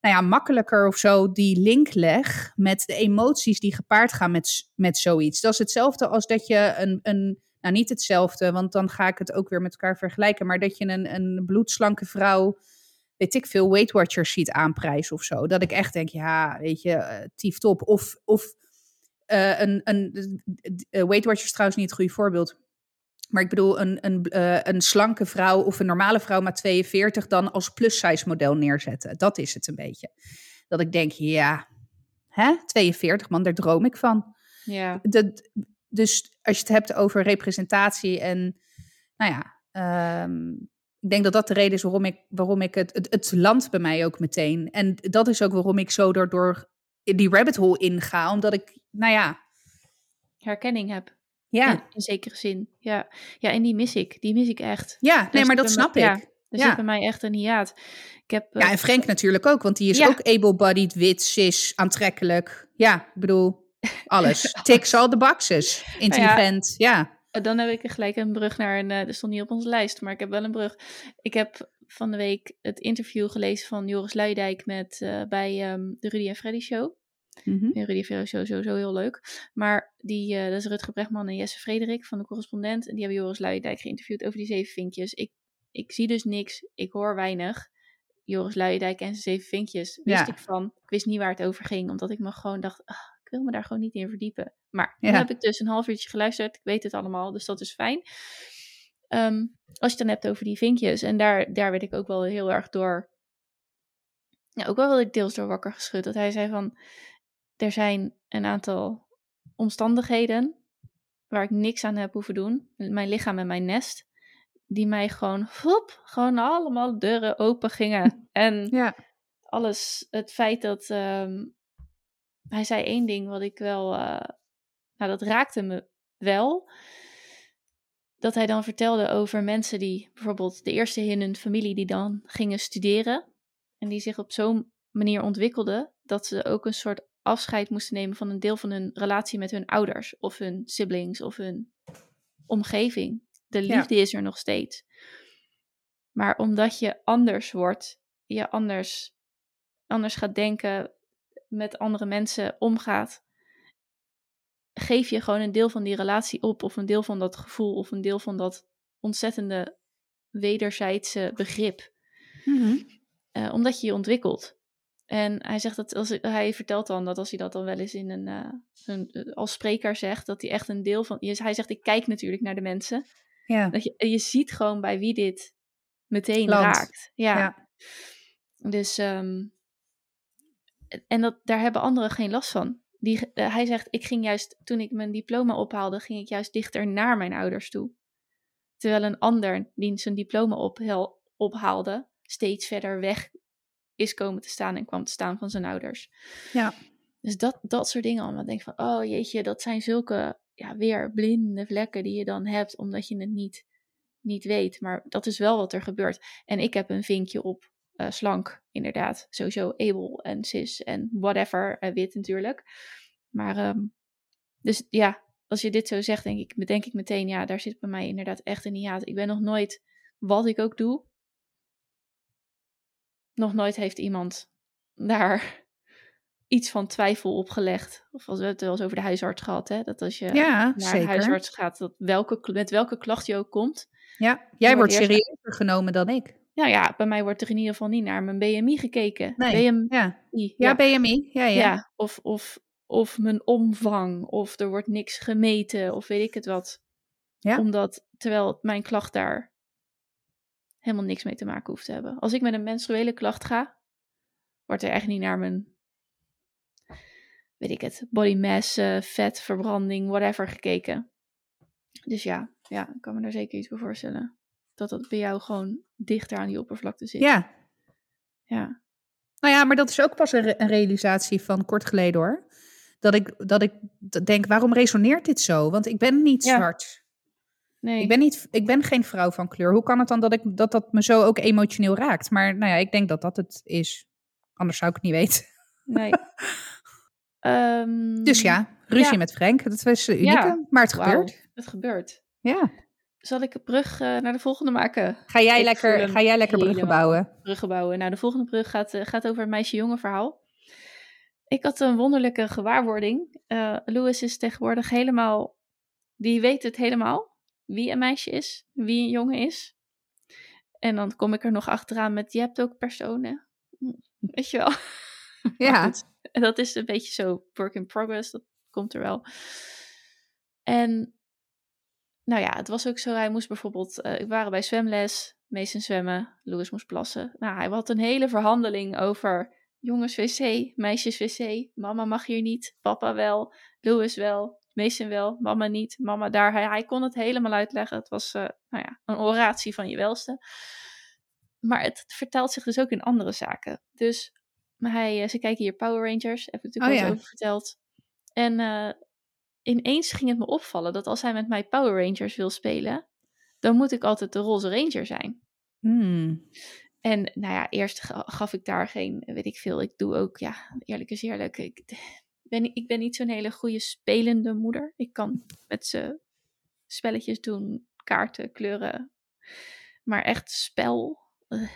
nou ja, makkelijker of zo die link leg met de emoties die gepaard gaan met, met zoiets. Dat is hetzelfde als dat je een, een, nou niet hetzelfde, want dan ga ik het ook weer met elkaar vergelijken, maar dat je een, een bloedslanke vrouw, weet ik veel, Weight Watchers ziet aanprijzen of zo. Dat ik echt denk, ja, weet je, uh, tief top. Of, of uh, een, een uh, Weight Watchers trouwens niet het goede voorbeeld. Maar ik bedoel, een, een, een slanke vrouw of een normale vrouw met 42 dan als plus-size model neerzetten. Dat is het een beetje. Dat ik denk, ja, hè? 42 man, daar droom ik van. Ja. Dat, dus als je het hebt over representatie en, nou ja, um, ik denk dat dat de reden is waarom ik, waarom ik het, het, het land bij mij ook meteen. En dat is ook waarom ik zo door, door die rabbit hole inga, omdat ik, nou ja. Herkenning heb. Ja. In, in, zekere zin. Ja. ja, en die mis ik. Die mis ik echt. Ja, nee, maar dat snap ik. Ja, er ja. zit bij mij echt een hiaat. Ik heb, ja, en Frank natuurlijk ook, want die is ja. ook able-bodied, wit, cis, aantrekkelijk. Ja, ik bedoel, alles. Ticks all the boxes. Intelligent, ja. ja. Dan heb ik gelijk een brug naar een, dat stond niet op onze lijst, maar ik heb wel een brug. Ik heb van de week het interview gelezen van Joris Luijendijk met, uh, bij um, de Rudy en Freddy show. Mhm. Mm-hmm. Rudy Vero sowieso heel leuk. Maar die, uh, dat is Rutger Brechtman en Jesse Frederik van de correspondent. En die hebben Joris Luijendijk geïnterviewd over die zeven vinkjes. Ik, ik zie dus niks, ik hoor weinig. Joris Luijendijk en zijn zeven vinkjes wist Ja. ik van. Ik wist niet waar het over ging, omdat ik me gewoon dacht, ah, ik wil me daar gewoon niet in verdiepen. Maar Ja. nu heb ik dus een half uurtje geluisterd. Ik weet het allemaal, dus dat is fijn. Ehm, als je het dan hebt over die vinkjes. En daar, daar werd ik ook wel heel erg door... Ja, ook wel ik deels door wakker geschud. Dat hij zei van er zijn een aantal omstandigheden waar ik niks aan heb hoeven doen. Mijn lichaam en mijn nest. Die mij gewoon, hop, gewoon allemaal deuren open gingen. En Ja. alles, het feit dat ehm, hij zei één ding wat ik wel, eh, nou dat raakte me wel. Dat hij dan vertelde over mensen die bijvoorbeeld de eerste in hun familie die dan gingen studeren. En die zich op zo'n manier ontwikkelden dat ze ook een soort afscheid moesten nemen van een deel van hun relatie met hun ouders of hun siblings of hun omgeving. De Ja. liefde is er nog steeds. Maar omdat je anders wordt, je anders, anders gaat denken, met andere mensen omgaat, geef je gewoon een deel van die relatie op, of een deel van dat gevoel, of een deel van dat ontzettende wederzijdse begrip. Mhm. Eh, omdat je je ontwikkelt. En hij zegt dat als hij vertelt dan dat als hij dat dan wel eens in een, eh, een eh, als spreker zegt, dat hij echt een deel van. Hij zegt: ik kijk natuurlijk naar de mensen. Ja. Dat je, je ziet gewoon bij wie dit meteen raakt. Ja. Ja. Dus, ehm, en dat, daar hebben anderen geen last van. Die, eh, hij zegt, ik ging juist, toen ik mijn diploma ophaalde, ging ik juist dichter naar mijn ouders toe. Terwijl een ander die zijn diploma ophel, ophaalde, steeds verder weg is komen te staan en kwam te staan van zijn ouders. Ja. Dus dat, dat soort dingen allemaal. Denk van, oh jeetje, dat zijn zulke, ja, weer blinde vlekken die je dan hebt, omdat je het niet, niet weet. Maar dat is wel wat er gebeurt. En ik heb een vinkje op eh, slank, inderdaad. Sowieso able en cis en whatever, eh, wit natuurlijk. Maar, ehm, dus ja, als je dit zo zegt, denk ik, bedenk ik meteen, ja, daar zit bij mij inderdaad echt een hiaat. Ik ben nog nooit, wat ik ook doe, nog nooit heeft iemand daar iets van twijfel opgelegd. Of als we het wel eens over de huisarts gehad, hè? Dat als je Ja, naar de huisarts gaat, dat welke, met welke klacht je ook komt. Ja, jij wordt serieuzer genomen dan ik. Nou ja, bij mij wordt er in ieder geval niet naar mijn BMI gekeken. Nee, BMI, Ja, ja. ja BMI. Ja, ja. Ja, of, of, of mijn omvang, of er wordt niks gemeten, of weet ik het wat. Ja. Omdat, terwijl mijn klacht daar helemaal niks mee te maken hoeft te hebben. Als ik met een menstruele klacht ga, wordt er echt niet naar mijn, weet ik het, body mass, eh, vetverbranding, whatever gekeken. Dus ja, ja, ik kan me daar zeker iets bij voorstellen. Dat dat bij jou gewoon dichter aan die oppervlakte zit. ja. ja. Nou ja, maar dat is ook pas een, re- een realisatie van kort geleden hoor. Dat ik, dat ik denk, waarom resoneert dit zo? Want ik ben niet Ja. zwart. Nee. Ik ben, niet, ik ben geen vrouw van kleur. Hoe kan het dan dat, ik, dat dat me zo ook emotioneel raakt? Maar nou ja, ik denk dat dat het is. Anders zou ik het niet weten. Nee. Ehm, Dus ja, ruzie Ja. met Frank. Dat was unieke, Ja. maar het gebeurt. Het gebeurt. Ja. Zal ik een brug eh, naar de volgende maken? Ga jij Ik lekker, ga jij lekker bruggen bouwen? Bruggen bouwen. Nou, de volgende brug gaat, eh, gaat over een meisje-jongen verhaal. Ik had een wonderlijke gewaarwording. Eh Louis is tegenwoordig helemaal... Die weet het helemaal. Wie een meisje is. Wie een jongen is. En dan kom ik er nog achteraan met... Je hebt ook personen. Weet je wel? Ja. goed, dat is een beetje zo work in progress. Dat komt er wel. En nou ja, het was ook zo. Hij moest bijvoorbeeld, eh we waren bij zwemles, Mason zwemmen, Louis moest plassen. Nou, hij had een hele verhandeling over jongens wc, meisjes wc. Mama mag hier niet, papa wel, Louis wel, Mason wel, mama niet, mama daar. Hij, hij kon het helemaal uitleggen. Het was, eh, nou ja, een oratie van je welste. Maar het vertelt zich dus ook in andere zaken. Dus hij, eh, ze kijken hier Power Rangers, heb ik natuurlijk Oh al ja. over verteld. En ineens ging het me opvallen dat als hij met mij Power Rangers wil spelen, dan moet ik altijd de roze ranger zijn. Hmm. En nou ja, eerst ga- gaf ik daar geen, weet ik veel. Ik doe ook, ja, eerlijk is eerlijk. Ik ben, niet- ik ben niet zo'n hele goede spelende moeder. Ik kan met ze spelletjes doen, kaarten, kleuren. Maar echt spel. eh,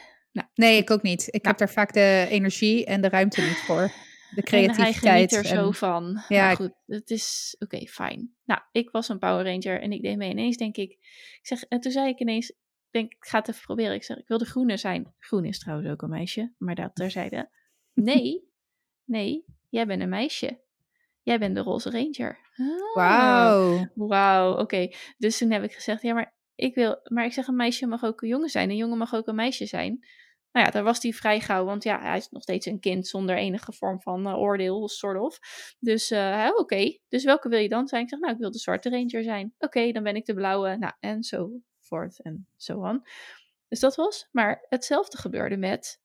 Nee, ik ook niet. Ik heb daar vaak de energie en de ruimte niet voor. De En hij creativiteit. geniet er zo van. Ja, goed. Het is oké, fijn. Nou, ik was een Power Ranger en ik deed mee. Ineens denk ik, ik zeg, en toen zei ik ineens, denk, ik ga het even proberen. Ik zeg, ik wil de groene zijn. Groen is trouwens ook een meisje, maar dat terzijde. Nee, nee, jij bent een meisje. Jij bent de roze ranger. Ah. Wauw. Wauw, oké. Dus toen heb ik gezegd, ja, maar ik wil, maar ik zeg, een meisje mag ook een jongen zijn. Een jongen mag ook een meisje zijn. Nou ja, daar was hij vrij gauw, want ja, hij is nog steeds een kind zonder enige vorm van uh, oordeel, soort of. Dus uh, oké, okay. dus welke wil je dan zijn? Ik zeg, nou, ik wil de zwarte ranger zijn. Oké, okay, dan ben ik de blauwe, nou, en zo voort en zo aan. Dus dat was, maar hetzelfde gebeurde met,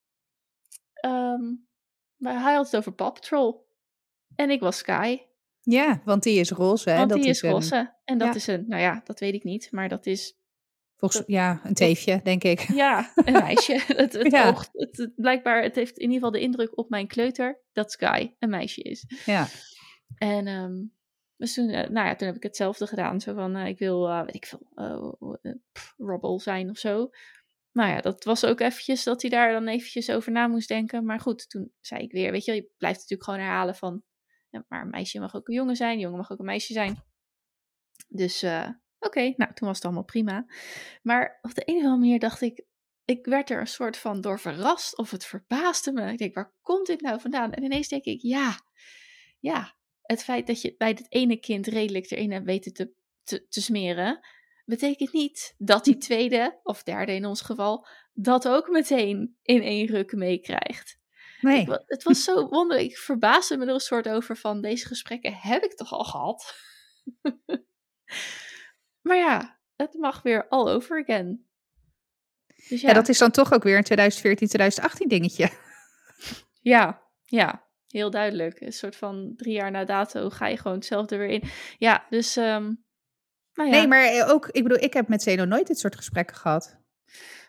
um, hij had het over Paw Patrol. En ik was Sky. Ja, want die is roze. Hè? Want dat die is, is roze. Een... En dat ja. is een, nou ja, dat weet ik niet, maar dat is Volgens, ja, een teefje, denk ik. Ja, een meisje. het, het, Ja. oogt, het, het- blijkbaar, het heeft in ieder geval de indruk op mijn kleuter dat Sky een meisje is. Ja. En dus toen, eh, nou ja, toen heb ik hetzelfde gedaan. Zo van, eh, ik wil, eh, weet ik veel, pff, Robble zijn of zo. Nou ja, dat was ook eventjes dat hij daar dan eventjes over na moest denken. Maar goed, toen zei ik weer, weet je, je blijft natuurlijk gewoon herhalen van... Ja, maar een meisje mag ook een jongen zijn, een jongen mag ook een meisje zijn. Dus oké, nou toen was het allemaal prima. Maar op de een of andere manier dacht ik, ik werd er een soort van door verrast of het verbaasde me. Ik denk, waar komt dit nou vandaan? En ineens denk ik, ja, ja, het feit dat je bij dit ene kind redelijk erin hebt weten te, te, te smeren, betekent niet dat die tweede, of derde in ons geval, dat ook meteen in één ruk meekrijgt. Nee. Ik Het was zo wonderlijk. Ik verbaasde me er een soort over van deze gesprekken heb ik toch al gehad. maar ja, het mag weer all over again. Dus ja, Ja, dat is dan toch ook weer een 2014, 2018 dingetje. ja, ja, heel duidelijk. Een soort van drie jaar na dato ga je gewoon hetzelfde weer in. Ja, dus ehm, nou ja. Nee, maar eh, ook, ik bedoel, ik heb met Zeno nooit dit soort gesprekken gehad.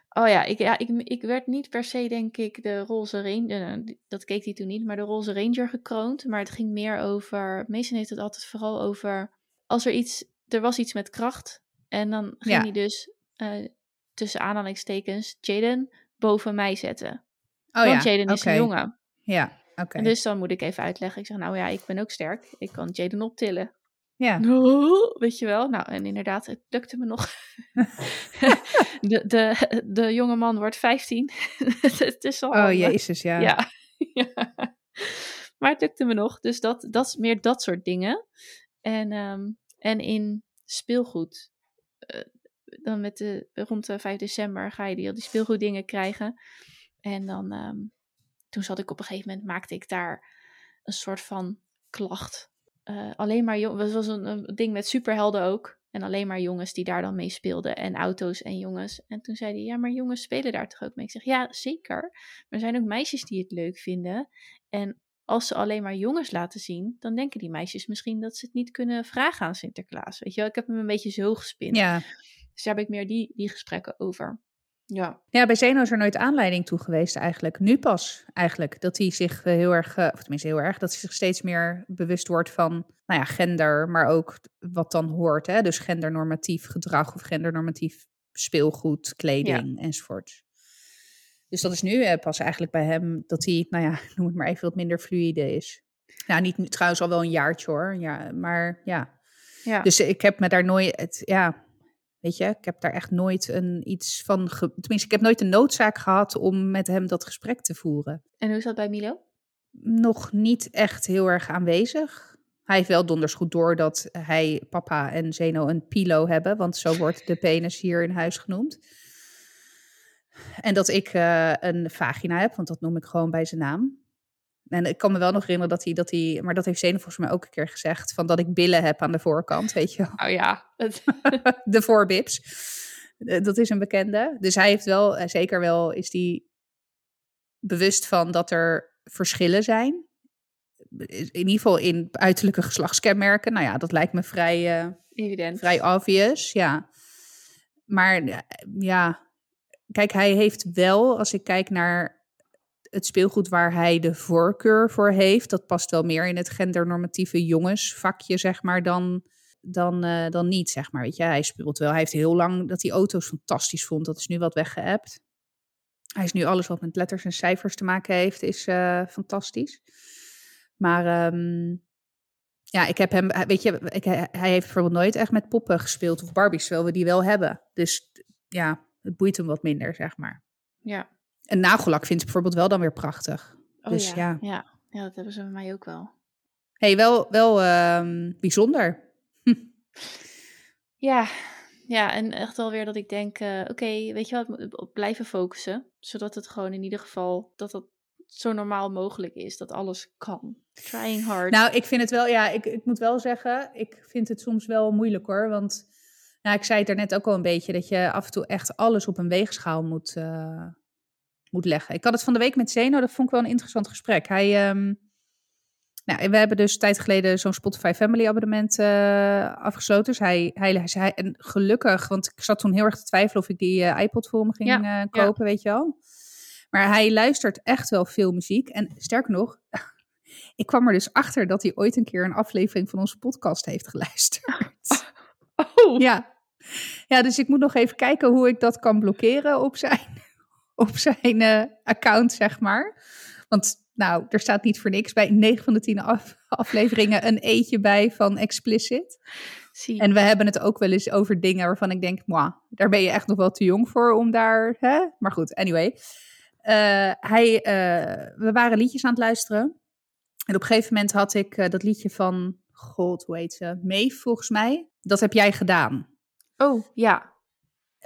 Oh ja, ik, ja ik, ik werd niet per se, denk ik, de roze ranger. eh, Dat keek hij toen niet, maar de roze ranger gekroond. Maar het ging meer over. Mason heeft het altijd vooral over. Als er iets. Er was iets met kracht. En dan ging Ja. hij dus eh, tussen aanhalingstekens Jaden boven mij zetten. Oh Want ja, Jaden is een jongen. Ja, oké. Dus dan moet ik even uitleggen. Ik zeg, nou ja, ik ben ook sterk. Ik kan Jaden optillen. Ja. Weet je wel? Nou, en inderdaad, het lukte me nog. de, de, de jonge man wordt 15. het is al. Oh jezus, ja. Ja. ja. Maar het lukte me nog. Dus dat, dat is meer dat soort dingen. En, ehm, en in speelgoed. eh, dan met de, rond de 5 december ga je die, al die speelgoeddingen krijgen. En dan, ehm, toen zat ik op een gegeven moment, maakte ik daar een soort van klacht. Eh, alleen maar jongens, het was een, ding met superhelden ook. En alleen maar jongens die daar dan mee speelden. En auto's en jongens. En toen zei hij, ja, maar jongens spelen daar toch ook mee? Ik zeg, ja, zeker. Maar er zijn ook meisjes die het leuk vinden. En als ze alleen maar jongens laten zien, dan denken die meisjes misschien dat ze het niet kunnen vragen aan Sinterklaas. Weet je wel, ik heb hem een beetje zo gespind. Ja. Dus daar heb ik meer die, die gesprekken over. Ja. Ja, bij Zeno is er nooit aanleiding toe geweest eigenlijk. Nu pas eigenlijk. Dat hij zich eh, heel erg, eh, of tenminste heel erg, dat hij zich steeds meer bewust wordt van, nou ja, gender, maar ook wat dan hoort. Hè? Dus gendernormatief gedrag of gendernormatief speelgoed, kleding enzovoort. Dus dat is nu eh, pas eigenlijk bij hem dat hij, nou ja, noem het maar even wat minder fluïde is. Nou, niet trouwens al wel een jaartje hoor. Ja, maar ja. ja. Dus ik heb me daar nooit, het, ja, weet je, ik heb daar echt nooit een iets van, ge- tenminste, ik heb nooit de noodzaak gehad om met hem dat gesprek te voeren. En hoe is dat bij Milo? Nog niet echt heel erg aanwezig. Hij heeft wel donders goed door dat hij, papa en Zeno een pilo hebben, want zo wordt de penis hier in huis genoemd. En dat ik eh, een vagina heb, want dat noem ik gewoon bij zijn naam. En ik kan me wel nog herinneren dat hij, dat hij, maar dat heeft Zeno volgens mij ook een keer gezegd, van dat ik billen heb aan de voorkant, weet je wel Oh ja. De voorbips. Eh, Dat is een bekende. Dus hij heeft wel, eh, zeker wel, is die bewust van dat er verschillen zijn. In ieder geval in uiterlijke geslachtskenmerken. Nou ja, dat lijkt me vrij, evident. vrij obvious, ja. Maar ja, kijk, hij heeft wel, als ik kijk naar het speelgoed waar hij de voorkeur voor heeft, dat past wel meer in het gendernormatieve jongensvakje, zeg maar, dan, dan, eh, dan niet, zeg maar. Weet je, hij speelt wel. Hij heeft heel lang dat hij auto's fantastisch vond. Dat is nu wat weggeëpt. Hij is nu alles wat met letters en cijfers te maken heeft, is eh, fantastisch. Maar ehm, ja, ik heb hem, weet je, ik, hij heeft bijvoorbeeld nooit echt met poppen gespeeld of Barbies, terwijl we die wel hebben. Dus ja, het boeit hem wat minder, zeg maar. Ja. En nagellak vindt ze bijvoorbeeld wel dan weer prachtig. Oh Dus ja. ja. ja. Ja, dat hebben ze bij mij ook wel. hey, wel, wel ehm, bijzonder. Ja, Ja, en echt wel weer dat ik denk, uh, oké, weet je wat, blijven focussen. Zodat het gewoon in ieder geval, dat het zo normaal mogelijk is. Dat alles kan. Trying hard. Nou, ik vind het wel, ja, ik, ik moet wel zeggen, ik vind het soms wel moeilijk hoor. Want nou, ik zei het daarnet ook al een beetje, dat je af en toe echt alles op een weegschaal moet, uh, moet leggen. Ik had het van de week met Zeno, dat vond ik wel een interessant gesprek. Hij, um, nou, we hebben dus een tijd geleden zo'n Spotify Family abonnement uh, afgesloten. Dus hij, hij, hij, en gelukkig, want ik zat toen heel erg te twijfelen of ik die uh, iPod voor me ging ja, kopen, ja. weet je wel. Maar hij luistert echt wel veel muziek. En sterker nog, ik kwam er dus achter dat hij ooit een keer een aflevering van onze podcast heeft geluisterd. Oh. Ja. ja, dus ik moet nog even kijken hoe ik dat kan blokkeren op zijn, op zijn account, zeg maar. Want nou, er staat niet voor niks bij 9 van de 10 af, afleveringen een eetje bij van explicit. Zie. En we hebben het ook wel eens over dingen waarvan ik denk, moi, daar ben je echt nog wel te jong voor om daar. Hè? Maar goed, anyway. Uh, hij, uh, we waren liedjes aan het luisteren. En op een gegeven moment had ik uh, dat liedje van, god, hoe heet ze? Mee, volgens mij. Dat heb jij gedaan. Oh, ja.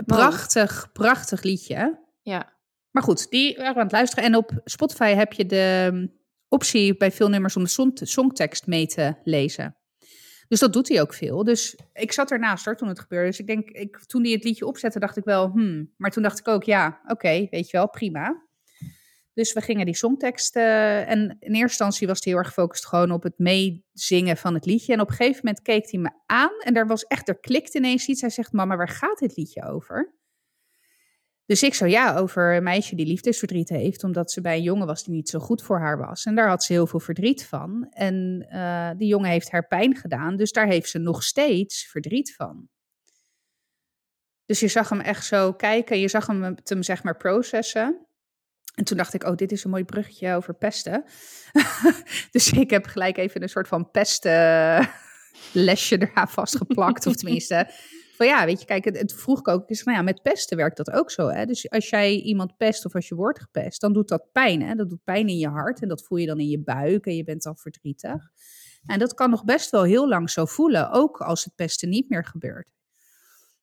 Prachtig, oh. prachtig liedje. Ja. Maar goed, die waren we aan het luisteren. En op Spotify heb je de optie bij veel nummers om de songtekst mee te lezen. Dus dat doet hij ook veel. Dus ik zat ernaast hoor, toen het gebeurde. Dus ik denk, ik, toen hij het liedje opzette, dacht ik wel, hmm. Maar toen dacht ik ook, ja, oké, okay, weet je wel, prima. Dus we gingen die songtekst. Uh, en in eerste instantie was hij heel erg gefocust gewoon op het meezingen van het liedje. En op een gegeven moment keek hij me aan. En daar was echt, er klikte ineens iets. Hij zegt, mama, waar gaat dit liedje over? Dus ik zo, ja, over een meisje die liefdesverdriet heeft, omdat ze bij een jongen was die niet zo goed voor haar was. En daar had ze heel veel verdriet van. En uh, die jongen heeft haar pijn gedaan, dus daar heeft ze nog steeds verdriet van. Dus je zag hem echt zo kijken, je zag hem, hem zeg maar processen. En toen dacht ik, oh, dit is een mooi bruggetje over pesten. dus ik heb gelijk even een soort van pesten lesje eraan vastgeplakt, of tenminste van ja, weet je, kijk, het, het vroeg ik ook, is nou ja, met pesten werkt dat ook zo. Hè? Dus als jij iemand pest of als je wordt gepest, dan doet dat pijn. Hè? Dat doet pijn in je hart en dat voel je dan in je buik en je bent dan verdrietig. En dat kan nog best wel heel lang zo voelen, ook als het pesten niet meer gebeurt.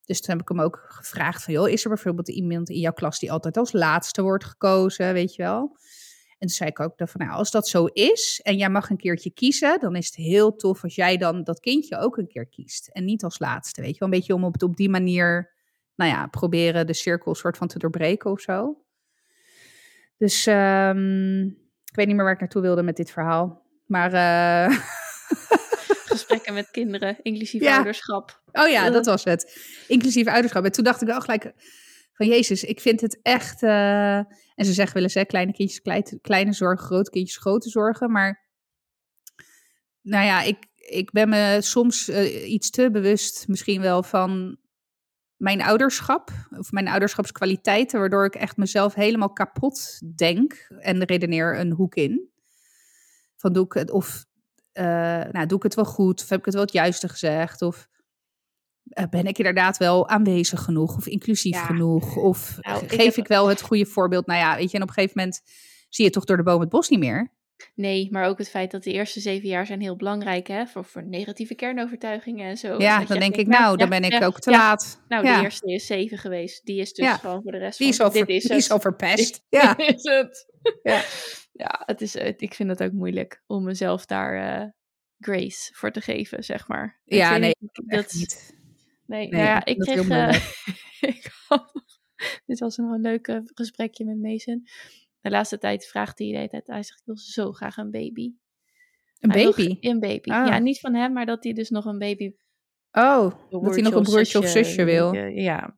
Dus toen heb ik hem ook gevraagd van, joh, is er bijvoorbeeld iemand in jouw klas die altijd als laatste wordt gekozen, weet je wel? En toen zei ik ook van, nou, als dat zo is en jij mag een keertje kiezen, dan is het heel tof als jij dan dat kindje ook een keer kiest. En niet als laatste, weet je wel. Een beetje om op, op die manier, nou ja, proberen de cirkel soort van te doorbreken of zo. Dus um, ik weet niet meer waar ik naartoe wilde met dit verhaal. Maar... Uh... Gesprekken met kinderen, inclusief ja. ouderschap. Oh ja, dat was het. Inclusief ouderschap. En toen dacht ik wel gelijk van Jezus, ik vind het echt. Uh, en ze zeggen wel eens, hè, kleine kindjes, kleine, kleine zorgen, grote kindjes, grote zorgen. Maar nou ja, ik, ik ben me soms uh, iets te bewust misschien wel van mijn ouderschap. Of mijn ouderschapskwaliteiten, waardoor ik echt mezelf helemaal kapot denk en redeneer een hoek in. Van doe ik het, of uh, nou, doe ik het wel goed? Of heb ik het wel het juiste gezegd? Of eh, ben ik inderdaad wel aanwezig genoeg of inclusief ja. genoeg? Of nou, geef ik, heb... ik, wel het goede voorbeeld? Nou ja, weet je, en op een gegeven moment zie je toch door de boom het bos niet meer. Nee, maar ook het feit dat de eerste zeven jaar zijn heel belangrijk hè, voor, voor negatieve kernovertuigingen en zo. Ja, dan denk ik, nou, dan ben ik ook te laat. Nou, de eerste is zeven geweest. Die is dus gewoon voor de rest die van... Is dit is die is al verpest. Ja. is het. Ja, ja het is, ik vind het ook moeilijk om mezelf daar uh, grace voor te geven, zeg maar. Ja, ik nee, dat niet. Nee, nee nou ja, ik kreeg... Uh, ik had, dit was een leuk gesprekje met Mason. De laatste tijd vraagt hij de hele tijd, hij zegt, ik wil zo graag een baby. Een hij baby? Wil, een baby. Ah. Ja, niet van hem, maar dat hij dus nog een baby... Oh, dat hij nog een broertje of zusje, wil. Ja,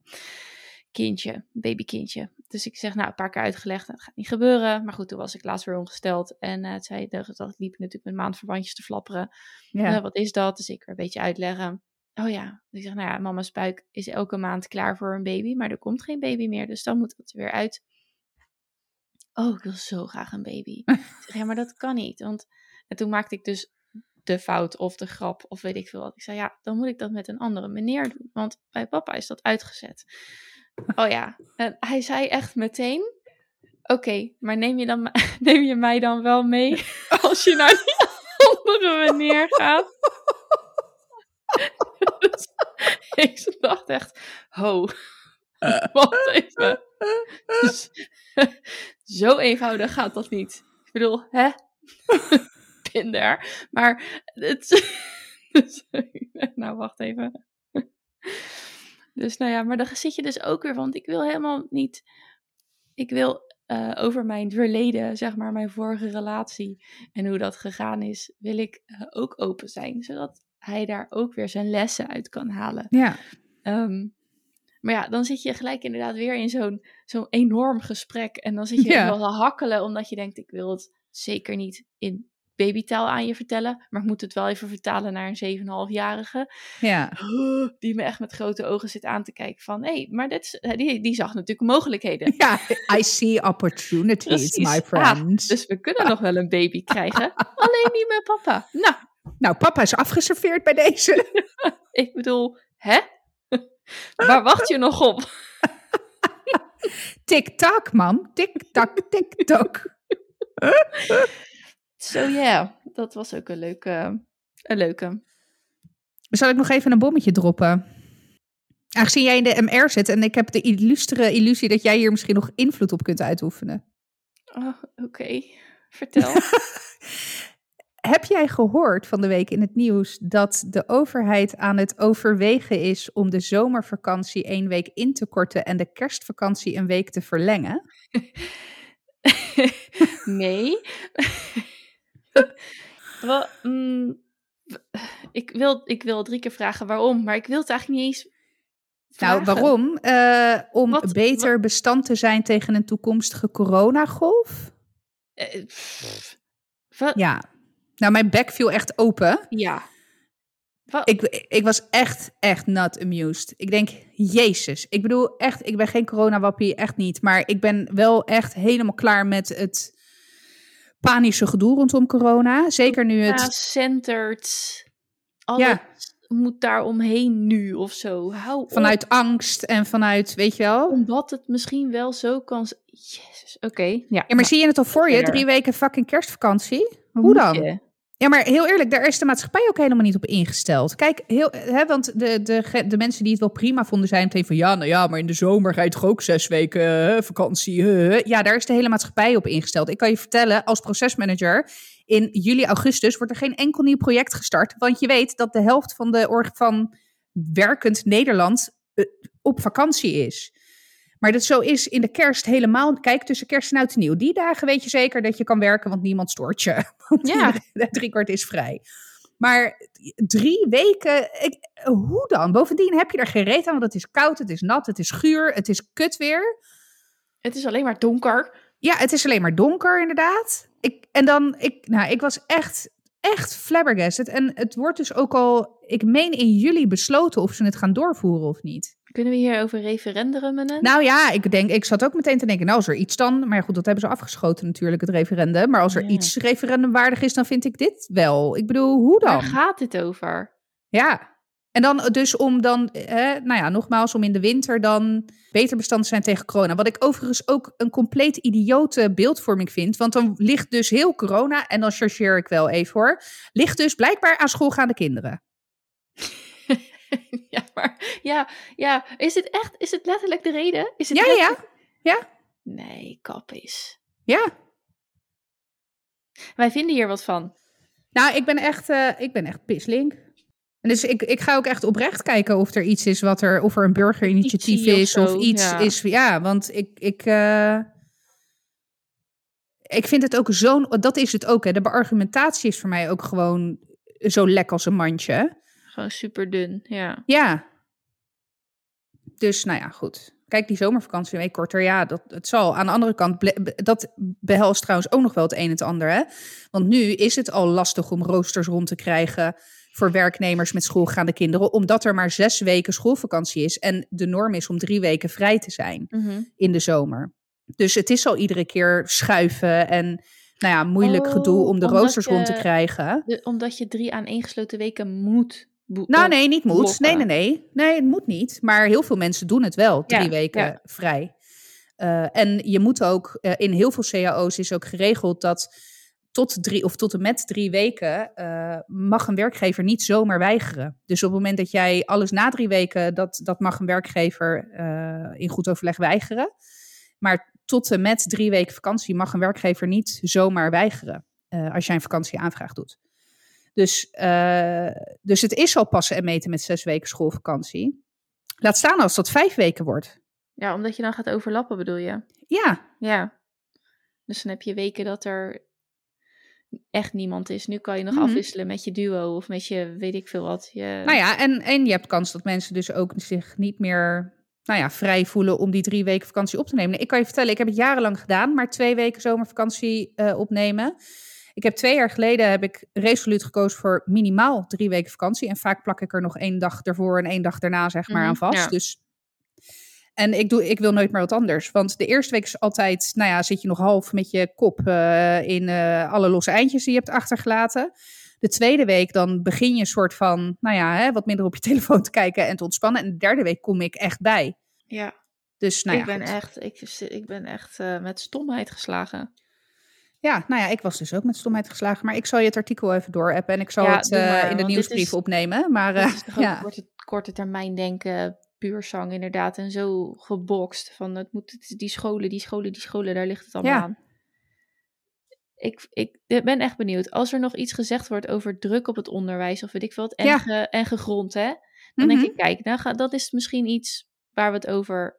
kindje, babykindje. Dus ik zeg, nou, een paar keer uitgelegd, dat gaat niet gebeuren. Maar goed, toen was ik laatst weer ongesteld. En uh, zei, dat, dat liep natuurlijk met maandverbandjes te flapperen. Ja. Uh, wat is dat? Dus ik weer een beetje uitleggen. Oh ja, ik zeg, nou ja, mama's buik is elke maand klaar voor een baby, maar er komt geen baby meer, dus dan moet het er weer uit. Oh, ik wil zo graag een baby. ik zeg, ja, maar dat kan niet, want en toen maakte ik dus de fout of de grap of weet ik veel wat. Ik zei, ja, dan moet ik dat met een andere meneer doen, want bij papa is dat uitgezet. Oh ja, en hij zei echt meteen, oké, maar neem je, dan, neem je mij dan wel mee als je naar die andere meneer gaat? ik dacht echt, ho, wacht even. Dus, zo eenvoudig gaat dat niet. Ik bedoel, hè? Tinder. Maar het... Dus, nou, wacht even. Dus nou ja, maar dan zit je dus ook weer, want ik wil helemaal niet... Ik wil uh, over mijn verleden, zeg maar, mijn vorige relatie en hoe dat gegaan is, wil ik uh, ook open zijn, zodat hij daar ook weer zijn lessen uit kan halen. Ja. Um, maar ja, dan zit je gelijk inderdaad weer in zo'n zo'n enorm gesprek. En dan zit je ja. wel te hakkelen, omdat je denkt: ik wil het zeker niet in babytaal aan je vertellen. Maar ik moet het wel even vertalen naar een 7,5-jarige. Ja. Die me echt met grote ogen zit aan te kijken van... hé, hey, maar dit, die, die zag natuurlijk mogelijkheden. Ja, I see opportunities, my friend. dus we kunnen nog wel een baby krijgen. alleen niet met papa. Nou. Nou, papa is afgeserveerd bij deze. ik bedoel, hè? Waar wacht je nog op? Tik-tak, mam. Tik-tak, tik-tak. Zo so, ja, yeah, dat was ook een leuke, een leuke. Zal ik nog even een bommetje droppen? Aangezien jij in de MR zit en ik heb de illustere illusie dat jij hier misschien nog invloed op kunt uitoefenen. Oh, Oké, okay. vertel. Heb jij gehoord van de week in het nieuws dat de overheid aan het overwegen is om de zomervakantie één week in te korten en de kerstvakantie een week te verlengen? nee. Wel, mm, ik, wil, ik wil drie keer vragen waarom, maar ik wil het eigenlijk niet eens. Vragen. Nou, waarom? Uh, om wat, beter wat? bestand te zijn tegen een toekomstige coronagolf? Uh, ja. Nou, mijn bek viel echt open. Ja. Ik, ik was echt, echt not amused. Ik denk, jezus. Ik bedoel, echt, ik ben geen coronawappie, echt niet. Maar ik ben wel echt helemaal klaar met het panische gedoe rondom corona. Zeker nu het... Ja, centered. Alles ja. moet daar omheen nu of zo. Hou vanuit op. angst en vanuit, weet je wel? Omdat het misschien wel zo kan... Jezus, oké. Okay. Ja, ja, maar zie je het al voor je? Drie weken fucking kerstvakantie? Hoe dan? Je? Ja, maar heel eerlijk, daar is de maatschappij ook helemaal niet op ingesteld. Kijk, heel, hè, want de, de, de mensen die het wel prima vonden, zijn meteen van ja, nou ja, maar in de zomer ga je toch ook zes weken hè, vakantie. Hè. Ja, daar is de hele maatschappij op ingesteld. Ik kan je vertellen, als procesmanager, in juli, augustus wordt er geen enkel nieuw project gestart. Want je weet dat de helft van de org van werkend Nederland uh, op vakantie is. Maar dat zo is in de kerst helemaal. Kijk, tussen kerst en oud en nieuw. Die dagen weet je zeker dat je kan werken, want niemand stoort je. Ja. Drie kwart is vrij. Maar drie weken, ik, hoe dan? Bovendien heb je er geen reet aan, want het is koud, het is nat, het is guur, het is kut weer. Het is alleen maar donker. Ja, het is alleen maar donker, inderdaad. Ik, en dan, ik, nou, ik was echt, echt flabbergasted. En het wordt dus ook al, ik meen in juli besloten of ze het gaan doorvoeren of niet. Kunnen we hier over referendummen? Nou ja, ik denk, ik zat ook meteen te denken, nou als er iets dan, maar goed, dat hebben ze afgeschoten natuurlijk, het referendum. Maar als er ja. iets referendumwaardig is, dan vind ik dit wel. Ik bedoel, hoe dan? Waar gaat dit over? Ja, en dan dus om dan, nou ja, nogmaals, om in de winter dan beter bestand te zijn tegen corona. Wat ik overigens ook een compleet idiote beeldvorming vind. Want dan ligt dus heel corona, en dan chargeer ik wel even hoor, ligt dus blijkbaar aan schoolgaande kinderen. ja, maar ja, ja, is het echt, is het letterlijk de reden? Is het ja, ja, ja. Nee, kap is. Ja. Wij vinden hier wat van. Nou, ik ben echt, uh, ik ben echt pislink. En dus ik, ik ga ook echt oprecht kijken of er iets is wat er, of er een burgerinitiatief is of, of iets ja. is. Ja, want ik, ik, uh, ik vind het ook zo'n, dat is het ook. Hè. De beargumentatie is voor mij ook gewoon zo lek als een mandje. Gewoon super dun, ja. Ja. Dus nou ja, goed. Kijk, die zomervakantie een week korter, ja, dat, het zal. Aan de andere kant, dat behelst trouwens ook nog wel het een en het ander. Hè? Want nu is het al lastig om roosters rond te krijgen voor werknemers met schoolgaande kinderen, omdat er maar zes weken schoolvakantie is en de norm is om drie weken vrij te zijn mm -hmm. in de zomer. Dus het is al iedere keer schuiven en nou ja, moeilijk oh, gedoe om de roosters je, rond te krijgen. De, omdat je drie aan één gesloten weken moet nou, nee, niet moet. Nee, nee, nee. Nee, het moet niet. Maar heel veel mensen doen het wel, drie ja, weken ja. vrij. Uh, en je moet ook, uh, in heel veel cao's is ook geregeld dat tot drie of tot en met drie weken uh, mag een werkgever niet zomaar weigeren. Dus op het moment dat jij alles na drie weken, dat, dat mag een werkgever in goed overleg weigeren. Maar tot en met drie weken vakantie mag een werkgever niet zomaar weigeren als jij een vakantieaanvraag doet. Dus, dus het is al passen en meten met zes weken schoolvakantie. Laat staan als dat vijf weken wordt. Ja, omdat je dan gaat overlappen, bedoel je? Ja. Ja. Dus dan heb je weken dat er echt niemand is. Nu kan je nog mm -hmm. afwisselen met je duo of met je weet ik veel wat. Je... Nou ja, en, en je hebt kans dat mensen dus ook zich niet meer nou ja, vrij voelen om die drie weken vakantie op te nemen. Ik kan je vertellen, ik heb het jarenlang gedaan, maar twee weken zomervakantie uh, opnemen. Ik heb twee jaar geleden heb ik resoluut gekozen voor minimaal drie weken vakantie. En vaak plak ik er nog één dag ervoor en één dag daarna zeg maar mm -hmm, aan vast. Ja. Dus en ik, doe, ik wil nooit meer wat anders. Want de eerste week is altijd, nou ja, zit je nog half met je kop uh, in uh, alle losse eindjes die je hebt achtergelaten. De tweede week dan begin je een soort van, nou ja, hè, wat minder op je telefoon te kijken en te ontspannen. En de derde week kom ik echt bij. Ja. Dus nou ja, ik ben echt, ik, ik ben echt uh, met stomheid geslagen. Ja, nou ja, ik was dus ook met stomheid geslagen. Maar ik zal je het artikel even doorappen en ik zal ja, het maar, in de nieuwsbrief is, opnemen. Maar dit is ja. korte, korte termijn denken, puur zang inderdaad. En zo gebokst van het moet, die scholen, die scholen, die scholen, daar ligt het allemaal ja. aan. Ik, ik ben echt benieuwd. Als er nog iets gezegd wordt over druk op het onderwijs of weet ik wat, en, ge, en gegrond, hè? Dan mm -hmm. denk ik, kijk, nou, ga, dat is misschien iets waar we het over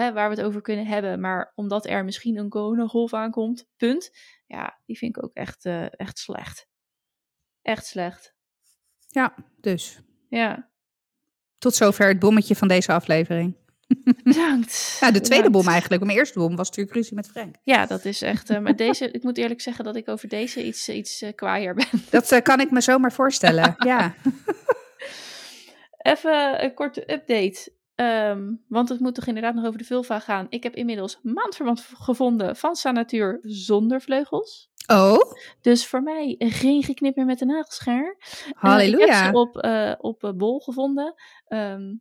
hè, waar we het over kunnen hebben. Maar omdat er misschien een coronagolf aankomt, punt. Ja, die vind ik ook echt, uh, echt slecht. Echt slecht. Ja, dus. Ja. Tot zover het bommetje van deze aflevering. Bedankt. Nou, de tweede Bedankt. bom eigenlijk. Mijn eerste bom was natuurlijk ruzie met Frank. Ja, dat is echt. Uh, maar deze, ik moet eerlijk zeggen dat ik over deze iets, iets uh, kwaaier ben. Dat uh, kan ik me zomaar voorstellen. ja. Even een korte update. Um, want het moet toch inderdaad nog over de vulva gaan. Ik heb inmiddels maandverband gevonden van Sanatuur zonder vleugels. Oh. Dus voor mij geen geknip meer met de nagelschaar. Halleluja. Ik heb ze op, uh, op uh, Bol gevonden. Um,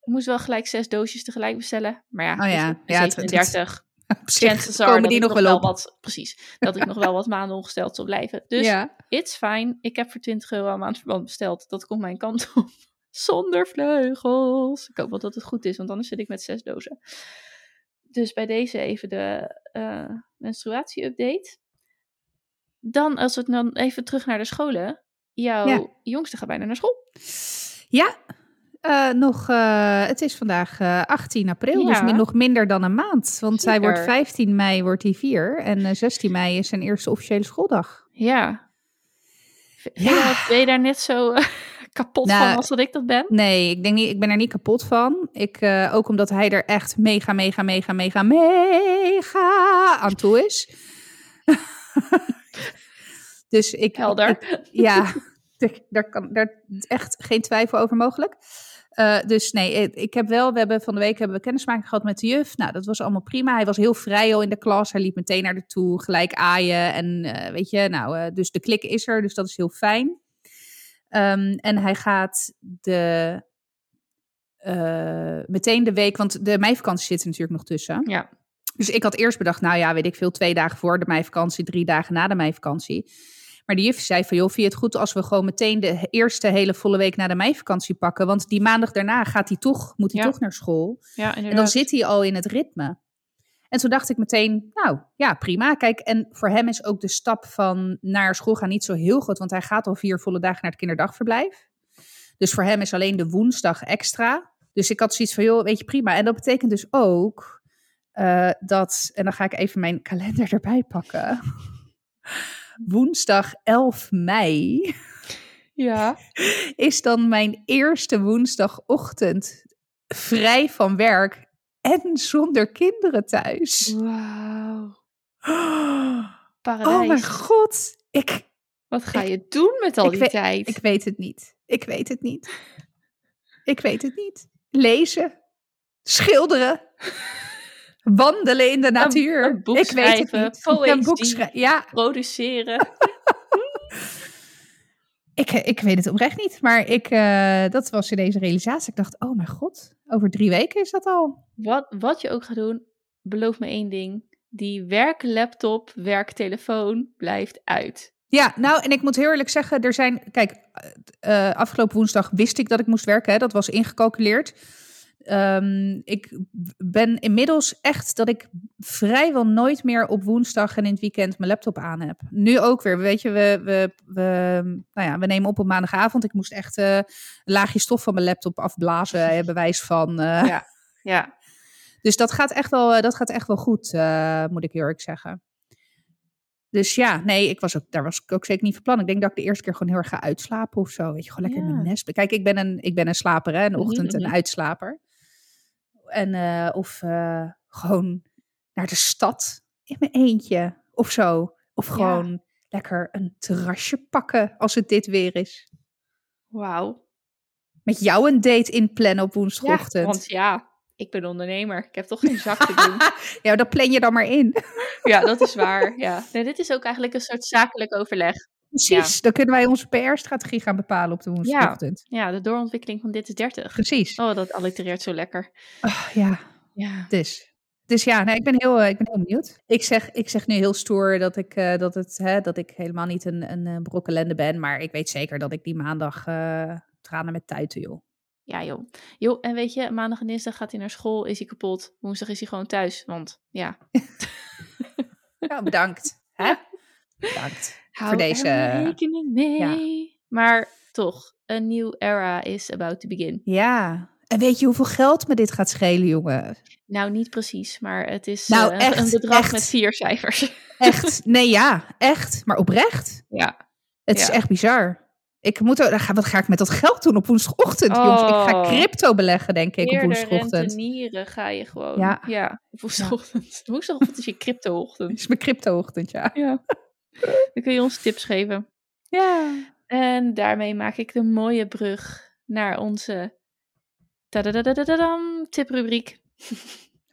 ik moest wel gelijk zes doosjes tegelijk bestellen. Maar ja, oh ja. Dus ja 37. Chances komen die nog, wel op. Wat, precies. Dat ik nog wel wat maanden ongesteld zal blijven. Dus ja. it's fine. Ik heb voor 20 euro aan maandverband besteld. Dat komt mijn kant op. Zonder vleugels. Ik hoop wel dat het goed is, want anders zit ik met zes dozen. Dus bij deze even de uh, menstruatie-update. Dan, als we dan even terug naar de scholen. Jouw ja. jongste gaat bijna naar school. Ja, uh, nog, uh, het is vandaag 18 april, ja. dus nog minder dan een maand. Want Zeker. zij wordt 15 mei wordt hij 4 en 16 mei is zijn eerste officiële schooldag. Ja. ja. Ben je daar net zo kapot nou, van als dat ik dat ben? Nee, ik denk niet. Ik ben er niet kapot van. Ik, uh, ook omdat hij er echt mega, mega, mega, mega, mega aan toe is. dus ik. Helder. Ik, ja, daar kan daar echt geen twijfel over mogelijk. Uh, dus nee, ik heb wel, we hebben van de week hebben we kennismaking gehad met de juf. Nou, dat was allemaal prima. Hij was heel vrij al in de klas. Hij liep meteen naar de toe, gelijk aaien. En uh, weet je, nou, uh, dus de klik is er, dus dat is heel fijn. Um, en hij gaat de, uh, meteen de week, want de meivakantie zit er natuurlijk nog tussen. Ja. Dus ik had eerst bedacht, nou ja, weet ik veel, twee dagen voor de meivakantie, drie dagen na de meivakantie. Maar de juf zei van, joh, vind je het goed als we gewoon meteen de eerste hele volle week na de meivakantie pakken? Want die maandag daarna gaat hij toch, moet hij ja. toch naar school. Ja, en dan zit hij al in het ritme. En toen dacht ik meteen, nou ja, prima. Kijk, en voor hem is ook de stap van naar school gaan niet zo heel groot, want hij gaat al vier volle dagen naar het kinderdagverblijf. Dus voor hem is alleen de woensdag extra. Dus ik had zoiets van, joh, weet je, prima. En dat betekent dus ook uh, dat, en dan ga ik even mijn kalender erbij pakken. Woensdag 11 mei. Ja. Is dan mijn eerste woensdagochtend vrij van werk en zonder kinderen thuis. Wauw. Paradijs. Oh mijn god. Ik, Wat ga ik, je doen met al die weet, tijd? Ik weet het niet. Ik weet het niet. Ik weet het niet. Lezen. Schilderen. Wandelen in de natuur. Een, een boek ik weet het niet. Poëzie, een boek schrijven. Ja. Produceren. Ik, ik weet het oprecht niet. Maar ik, uh, dat was in deze realisatie. Ik dacht, oh mijn god. Over drie weken is dat al. Wat, wat je ook gaat doen, beloof me één ding. die werklaptop, werktelefoon blijft uit. Ja, nou, en ik moet heel eerlijk zeggen, er zijn. Kijk, uh, afgelopen woensdag wist ik dat ik moest werken. Hè, dat was ingecalculeerd. Um, ik ben inmiddels echt dat ik vrijwel nooit meer op woensdag en in het weekend mijn laptop aan heb. Nu ook weer. Weet je, we, we, we, nou ja, we nemen op op maandagavond. Ik moest echt uh, een laagje stof van mijn laptop afblazen. bewijs van. Uh, ja, ja. Dus dat gaat echt wel, dat gaat echt wel goed, moet ik eerlijk zeggen. Dus ja, nee, ik was ook, daar was ik ook zeker niet van plan. Ik denk dat ik de eerste keer gewoon heel erg ga uitslapen of zo. Weet je, gewoon lekker in mijn nest. Kijk, ik ben een, ik ben een slaper, hè, een Mhm, ochtend- en mhm. uitslaper. En, eh, of eh, gewoon naar de stad in mijn eentje of zo. Of Ja. gewoon lekker een terrasje pakken als het dit weer is. Wauw. Met jou een date inplannen op Ja, woensdagochtend. want ja, ik ben ondernemer. Ik heb toch geen zak te doen. ja, dat plan je dan maar in. ja, dat is waar. Ja. Nee, dit is ook eigenlijk een soort zakelijk overleg. Precies, dan kunnen wij onze PR-strategie gaan bepalen op de woensdagochtend. Ja, de doorontwikkeling van Dit is 30. Precies. Oh, dat allitereert zo lekker. Ah, ja, Ja. Dus, dus ja, nee, ik, ben heel, eh, ik ben heel benieuwd. Ik zeg, ik zeg nu heel stoer dat ik, eh, dat het, hè, dat ik helemaal niet een, een eh, brok ellende ben. Maar ik weet zeker dat ik die maandag tranen met tuiten, joh. Ja, joh. Joh, en weet je, maandag en dinsdag gaat hij naar school, is hij kapot. Woensdag is hij gewoon thuis, want ja. Ja, bedankt. Hè? Bedankt. Hou Voor deze, er rekening mee. Maar toch, a new era is about to begin. Ja. En weet je hoeveel geld me dit gaat schelen, jongen? Nou, niet precies, maar het is Nou, eh, echt, een bedrag echt. met vier cijfers. Echt? Nee, ja, echt. Maar oprecht. ja. Het is Ja. echt bizar. Ik moet, wat ga ik met dat geld doen op woensdagochtend, jongens? Ik ga Oh. crypto beleggen, denk ik, op woensdagochtend. rentenieren ga je gewoon. Ja. Ja, op woensdagochtend. Woensdagochtend is je crypto-ochtend. is mijn crypto-ochtend, ja. Ja. Dan kun je ons tips geven. Ja. En daarmee maak ik de mooie brug naar onze tiprubriek.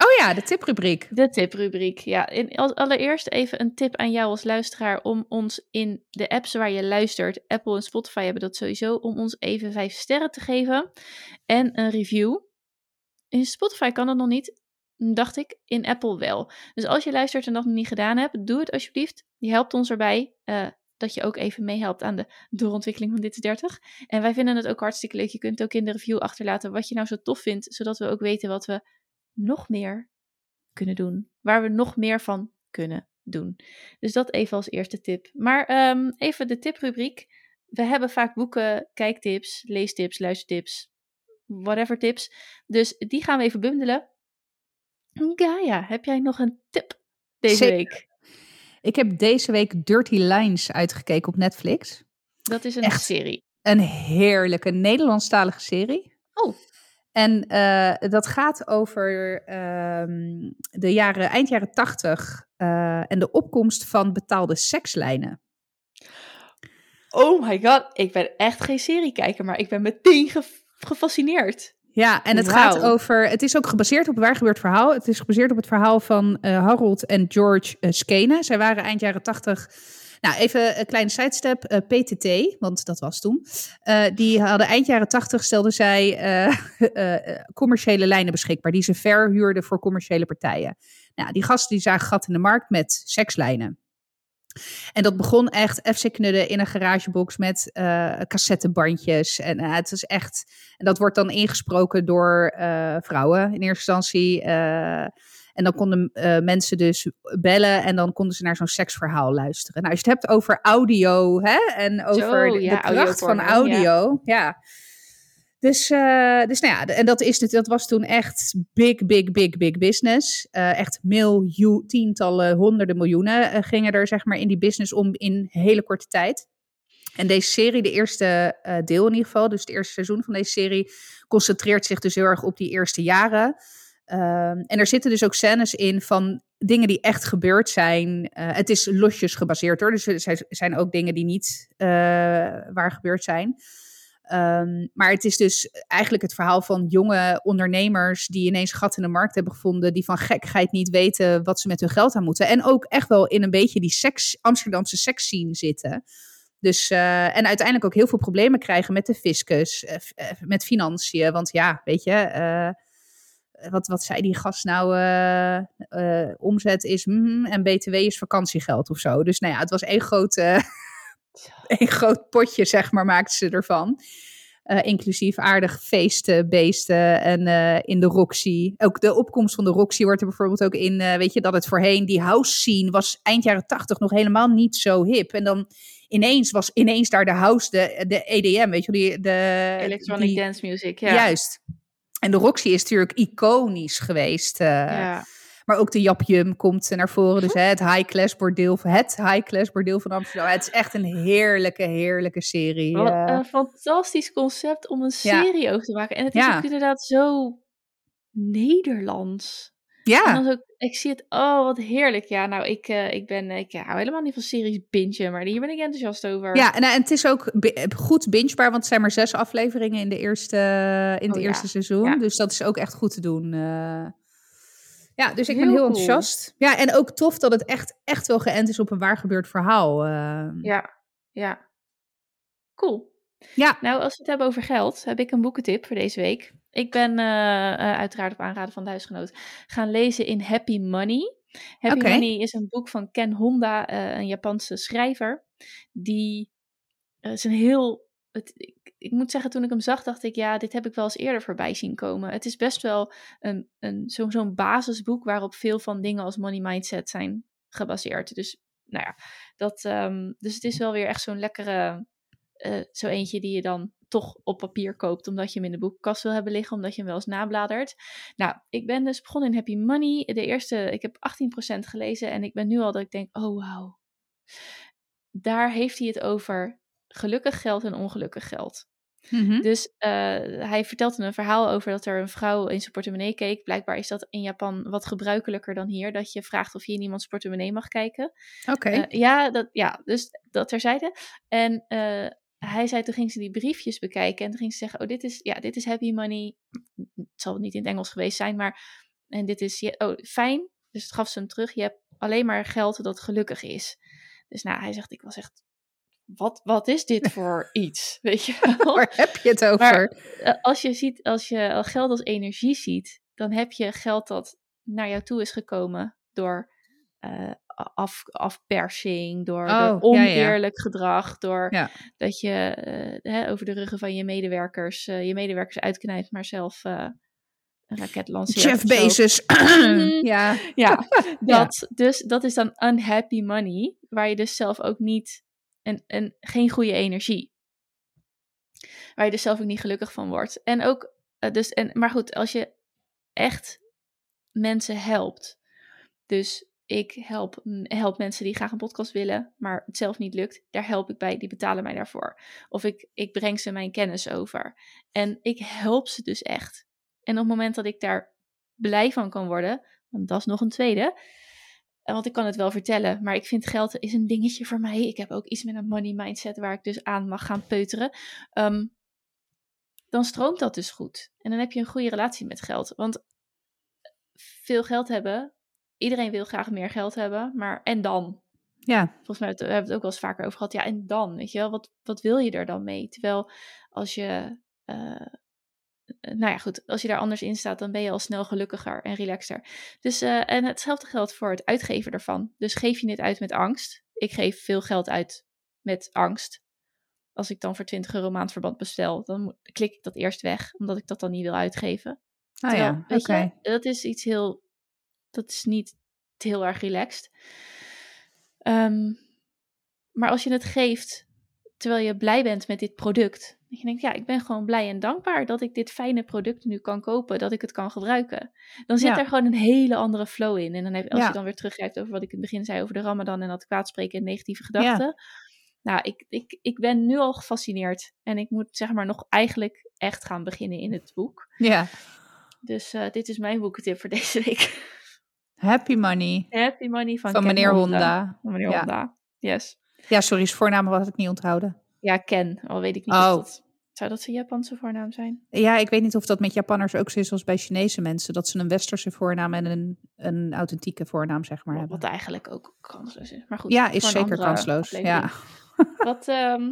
Oh ja, de tiprubriek. De tiprubriek. Ja, in, als allereerst even een tip aan jou als luisteraar om ons in de apps waar je luistert, Apple en Spotify hebben dat sowieso, om ons even vijf sterren te geven en een review. In Spotify kan dat nog niet, dacht ik. In Apple wel. Dus als je luistert en dat nog niet gedaan hebt, doe het alsjeblieft. Je helpt ons erbij eh, dat je ook even meehelpt aan de doorontwikkeling van Dit is 30. En wij vinden het ook hartstikke leuk. Je kunt ook in de review achterlaten wat je nou zo tof vindt, zodat we ook weten wat we nog meer kunnen doen. Waar we nog meer van kunnen doen. Dus dat even als eerste tip. Maar ehm, even de tiprubriek. We hebben vaak boeken, kijktips, leestips, luistertips, whatever tips. Dus die gaan we even bundelen. Gaia, heb jij nog een tip deze Zeker. week? Ik heb deze week Dirty Lines uitgekeken op Netflix. Dat is een Echt? serie. Een heerlijke Nederlandstalige serie. Oh. En eh, dat gaat over ehm, de jaren, eind jaren tachtig eh, en de opkomst van betaalde sekslijnen. Oh my god, ik ben echt geen seriekijker, maar ik ben meteen ge- gefascineerd. Ja, en het gaat over. Het is ook gebaseerd op een waar gebeurd verhaal. Het is gebaseerd op het verhaal van eh, Harold en George uh, Skene. Zij waren eind jaren tachtig. Nou, even een kleine sidestep. eh, PTT, want dat was toen. Die hadden eind jaren tachtig, stelden zij commerciële lijnen beschikbaar. Die ze verhuurden voor commerciële partijen. Nou, die gasten die zagen gat in de markt met sekslijnen. En dat begon echt FC knudden in een garagebox met eh cassettebandjes. En eh, het is echt. En dat wordt dan ingesproken door eh, vrouwen in eerste instantie. en dan konden mensen dus bellen en dan konden ze naar zo'n seksverhaal luisteren. Nou, als je het hebt over audio hè, en over Zo, de, ja, de kracht van ja. audio. Ja. Dus, eh, dus nou ja, en dat, is, het- dat was toen echt big, big, big, big business. Eh, echt miljoen, tientallen, honderden miljoenen eh, gingen er zeg maar in die business om in hele korte tijd. En deze serie, de eerste deel in ieder geval, dus het eerste seizoen van deze serie, concentreert zich dus heel erg op die eerste jaren. Ehm, en er zitten dus ook scènes in van dingen die echt gebeurd zijn. Het is losjes gebaseerd hoor, dus er zijn- ook dingen die niet waar gebeurd zijn. Ehm, maar het is dus eigenlijk het verhaal van jonge ondernemers die ineens gat in de markt hebben gevonden, die van gekheid niet weten wat ze met hun geld aan moeten. En ook echt wel in een beetje die seks, Amsterdamse seksscene zitten. Dus, eh, en uiteindelijk ook heel veel problemen krijgen met de fiscus, eh, eh, met financiën. Want ja, weet je, wat, wat zei die gast nou? omzet is mm, en BTW is vakantiegeld of zo. Dus nou ja, het was één groot, één groot potje, zeg maar, maakten ze ervan. Eh, inclusief aardig feesten, beesten en eh, in de Roxy. Ook de opkomst van de Roxy wordt er bijvoorbeeld ook in, eh, weet je, dat het voorheen, die house scene was eind jaren tachtig nog helemaal niet zo hip. En dan ineens was ineens daar de house, de, de EDM, weet je, die, de, Electronic die- dance music, ja. Juist. En de Roxy is natuurlijk iconisch geweest. ja. Maar ook de Japjum komt naar voren. Dus hè, het high-class bordeel, het high-class bordeel van Amsterdam. Het is echt een heerlijke, heerlijke serie. Wat eh. een fantastisch concept om een Ja. serie over te maken. En het is Ja. ook inderdaad zo Nederlands. En ja, dan ook, ik zie het, oh wat heerlijk. Ja, nou, ik, eh, ik, ben, ik hou helemaal niet van series bingen, maar hier ben ik enthousiast over. ja en, eh, en het is ook goed bingebaar, want het zijn maar zes afleveringen in, de eerste, in het Oh ja, eerste seizoen. Dus dat is ook echt goed te doen. Ja, dus ik ben Heel cool. enthousiast. Ja, en ook tof dat het echt, echt wel geënt is op een waar gebeurd verhaal. eh. ja, ja. Cool. ja. Nou, als we het hebben over geld, heb ik een boekentip voor deze week. Ik ben eh, eh, uiteraard op aanraden van de huisgenoot gaan lezen in Happy Money. Happy. Money is een boek van Ken Honda, een Japanse schrijver. Die is een heel. Het, ik, moet zeggen, toen ik hem zag, dacht ik, ja, dit heb ik wel eens eerder voorbij zien komen. Het is best wel een, een, zo- zo'n basisboek waarop veel van dingen als money mindset zijn gebaseerd. Dus, nou ja, dat, ehm, dus het is wel weer echt zo'n lekkere eh, zo eentje die je dan toch op papier koopt, omdat je hem in de boekenkast wil hebben liggen, omdat je hem wel eens nabladert. Nou, ik ben dus begonnen in Happy Money. De eerste, ik heb 18% gelezen en ik ben nu al dat ik denk, oh wauw. Daar heeft hij het over gelukkig geld en ongelukkig geld. Mhm. Dus eh, hij vertelde een verhaal over dat er een vrouw in zijn portemonnee keek. Blijkbaar is dat in Japan wat gebruikelijker dan hier, dat je vraagt of je in iemands portemonnee mag kijken. Oké. Eh, ja, dat, ja, dus dat terzijde. En eh, hij zei, toen ging ze die briefjes bekijken en toen ging ze zeggen, oh, dit is, ja, dit is happy money. Het zal niet in het Engels geweest zijn, maar, en dit is, oh, fijn. Dus het gaf ze hem terug, je hebt alleen maar geld dat gelukkig is. Dus nou, hij zegt, ik was echt, wat, wat is dit voor iets, weet je wel? Waar heb je het over? Maar eh, als je ziet, als je geld als energie ziet, dan heb je geld dat naar jou toe is gekomen door eh, af, afpersing, door Oh, ja. oneerlijk gedrag, door Ja. dat je eh, hè, over de ruggen van je medewerkers, je medewerkers uitknijpt, maar zelf een raket lanceert. Jeff. Bezos. Mhm. ja. Ja, dat, Dus dat is dan unhappy money, waar je dus zelf ook niet, en, en geen goede energie. Waar je dus zelf ook niet gelukkig van wordt. En ook, eh, dus, en, maar goed, als je echt mensen helpt. Dus ik help, help mensen die graag een podcast willen, maar het zelf niet lukt. Daar help ik bij, die betalen mij daarvoor. Of ik, ik breng ze mijn kennis over. En ik help ze dus echt. En op het moment dat ik daar blij van kan worden, want dat is nog een tweede. Eh, Want ik kan het wel vertellen, maar ik vind geld is een dingetje voor mij. Ik heb ook iets met een money mindset waar ik dus aan mag gaan peuteren. Ehm, dan stroomt dat dus goed. En dan heb je een goede relatie met geld. Want veel geld hebben, iedereen wil graag meer geld hebben, maar en dan? Ja. Volgens mij hebben we het ook wel eens vaker over gehad. Ja, en dan? Weet je wel, wat, wat wil je er dan mee? Terwijl als je, eh, nou ja, goed, als je daar anders in staat, dan ben je al snel gelukkiger en relaxter. Dus, eh, en hetzelfde geldt voor het uitgeven ervan. Dus geef je dit uit met angst. Ik geef veel geld uit met angst. Als ik dan voor 20 euro maandverband bestel, dan klik ik dat eerst weg, omdat ik dat dan niet wil uitgeven. Terwijl, ja, weet oké. je, dat is iets heel, dat is niet heel erg relaxed. Ehm, maar als je het geeft terwijl je blij bent met dit product, dat je denkt, ja, ik ben gewoon blij en dankbaar dat ik dit fijne product nu kan kopen, dat ik het kan gebruiken. Dan zit Ja. er gewoon een hele andere flow in. En dan heb, als Ja. je dan weer teruggrijpt over wat ik in het begin zei over de Ramadan en dat kwaadspreken en negatieve gedachten. Nou, ik, ik, ik ben nu al gefascineerd. En ik moet zeg maar nog eigenlijk echt gaan beginnen in het boek. Ja. Dus eh, dit is mijn boekentip voor deze week. Happy Money Happy Money van, meneer Honda. Van meneer. Honda. Yes. Ja, sorry, zijn voornaam had ik niet onthouden. Ja, Ken. Al weet ik niet Oh. of dat... Zou dat zijn Japanse voornaam zijn? Ja, ik weet niet of dat met Japanners ook zo is als bij Chinese mensen. Dat ze een westerse voornaam en een, een authentieke voornaam, zeg maar, hebben. Wat eigenlijk ook kansloos is. Maar goed. Ja, is zeker kansloos. Ja. Wat ehm,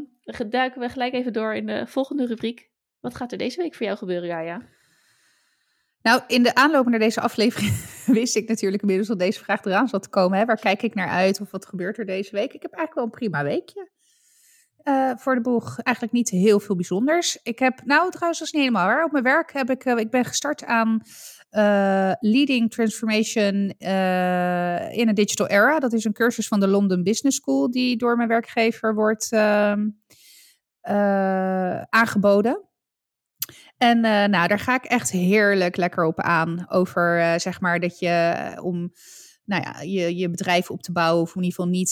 duiken we gelijk even door in de volgende rubriek. Wat gaat er deze week voor jou gebeuren, Gaia? Nou, in de aanloop naar deze aflevering wist ik natuurlijk inmiddels dat deze vraag eraan zat te komen. Hè? Waar kijk ik naar uit of wat gebeurt er deze week? Ik heb eigenlijk wel een prima weekje. Uh, voor de boeg eigenlijk niet heel veel bijzonders. Ik heb, nou trouwens, dat is niet helemaal waar. Op mijn werk heb ik, uh, ik ben gestart aan uh, Leading Transformation in a Digital Era. Dat is een cursus van de London Business School die door mijn werkgever wordt ehm, aangeboden. En uh, nou, daar ga ik echt heerlijk lekker op aan. Over uh, zeg maar dat je eh, om nou ja, je, je bedrijf op te bouwen, of in ieder geval niet.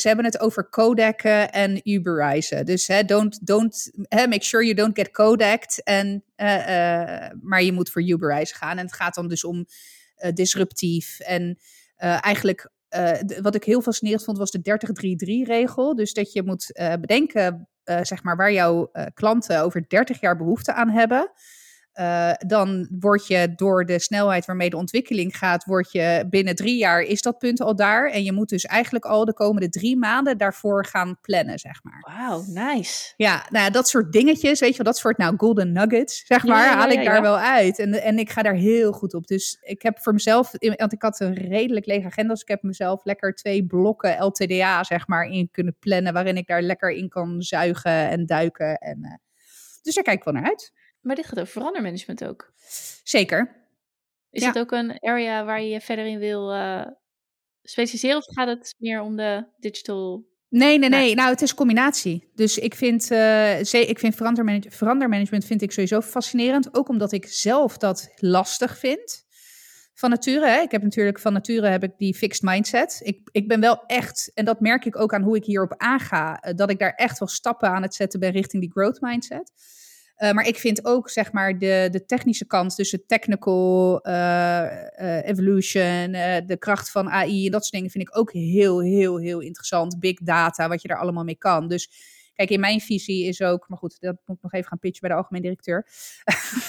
Ze hebben het over codecken en Uberizen. Dus hè, don't, don't, hè, make sure you don't get codeced. En, maar je moet voor Uberizen gaan. En het gaat dan dus om disruptief. En eigenlijk wat ik heel fascinerend vond, was de 30-3-3-regel. Dus dat je moet bedenken zeg maar, waar jouw uh, klanten over 30 jaar behoefte aan hebben. Uh, dan word je door de snelheid waarmee de ontwikkeling gaat, word je binnen drie jaar is dat punt al daar. En je moet dus eigenlijk al de komende drie maanden daarvoor gaan plannen, zeg maar. Wauw, nice. Ja, nou ja, dat soort dingetjes, weet je wel, dat soort nou golden nuggets, zeg maar, ja, ja, haal ik daar wel uit. En, en ik ga daar heel goed op. Dus ik heb voor mezelf, want ik had een redelijk lege agenda, dus ik heb mezelf lekker twee blokken LTDA, zeg maar, in kunnen plannen, waarin ik daar lekker in kan zuigen en duiken. En, dus daar kijk ik wel naar uit. Maar dit gaat over verandermanagement ook. Zeker. Is het ook een area waar je verder in wil uh, specialiseren? Of gaat het meer om de digital... Nee, nee, nee. Nou, het is combinatie. Dus ik vind, uh, ik vind verandermanagement, verandermanagement vind ik sowieso fascinerend. Ook omdat ik zelf dat lastig vind. Van nature, hè? ik heb natuurlijk van nature heb ik die fixed mindset. Ik, ik ben wel echt, en dat merk ik ook aan hoe ik hierop aanga, uh, dat ik daar echt wel stappen aan het zetten ben richting die growth mindset. Uh, maar ik vind ook, zeg maar, de, de technische kant, dus de technical uh, uh, evolution, de kracht van AI en dat soort dingen vind ik ook heel, heel, heel interessant. Big data, wat je daar allemaal mee kan. Dus kijk, in mijn visie is ook, maar goed, dat moet ik nog even gaan pitchen bij de algemeen directeur.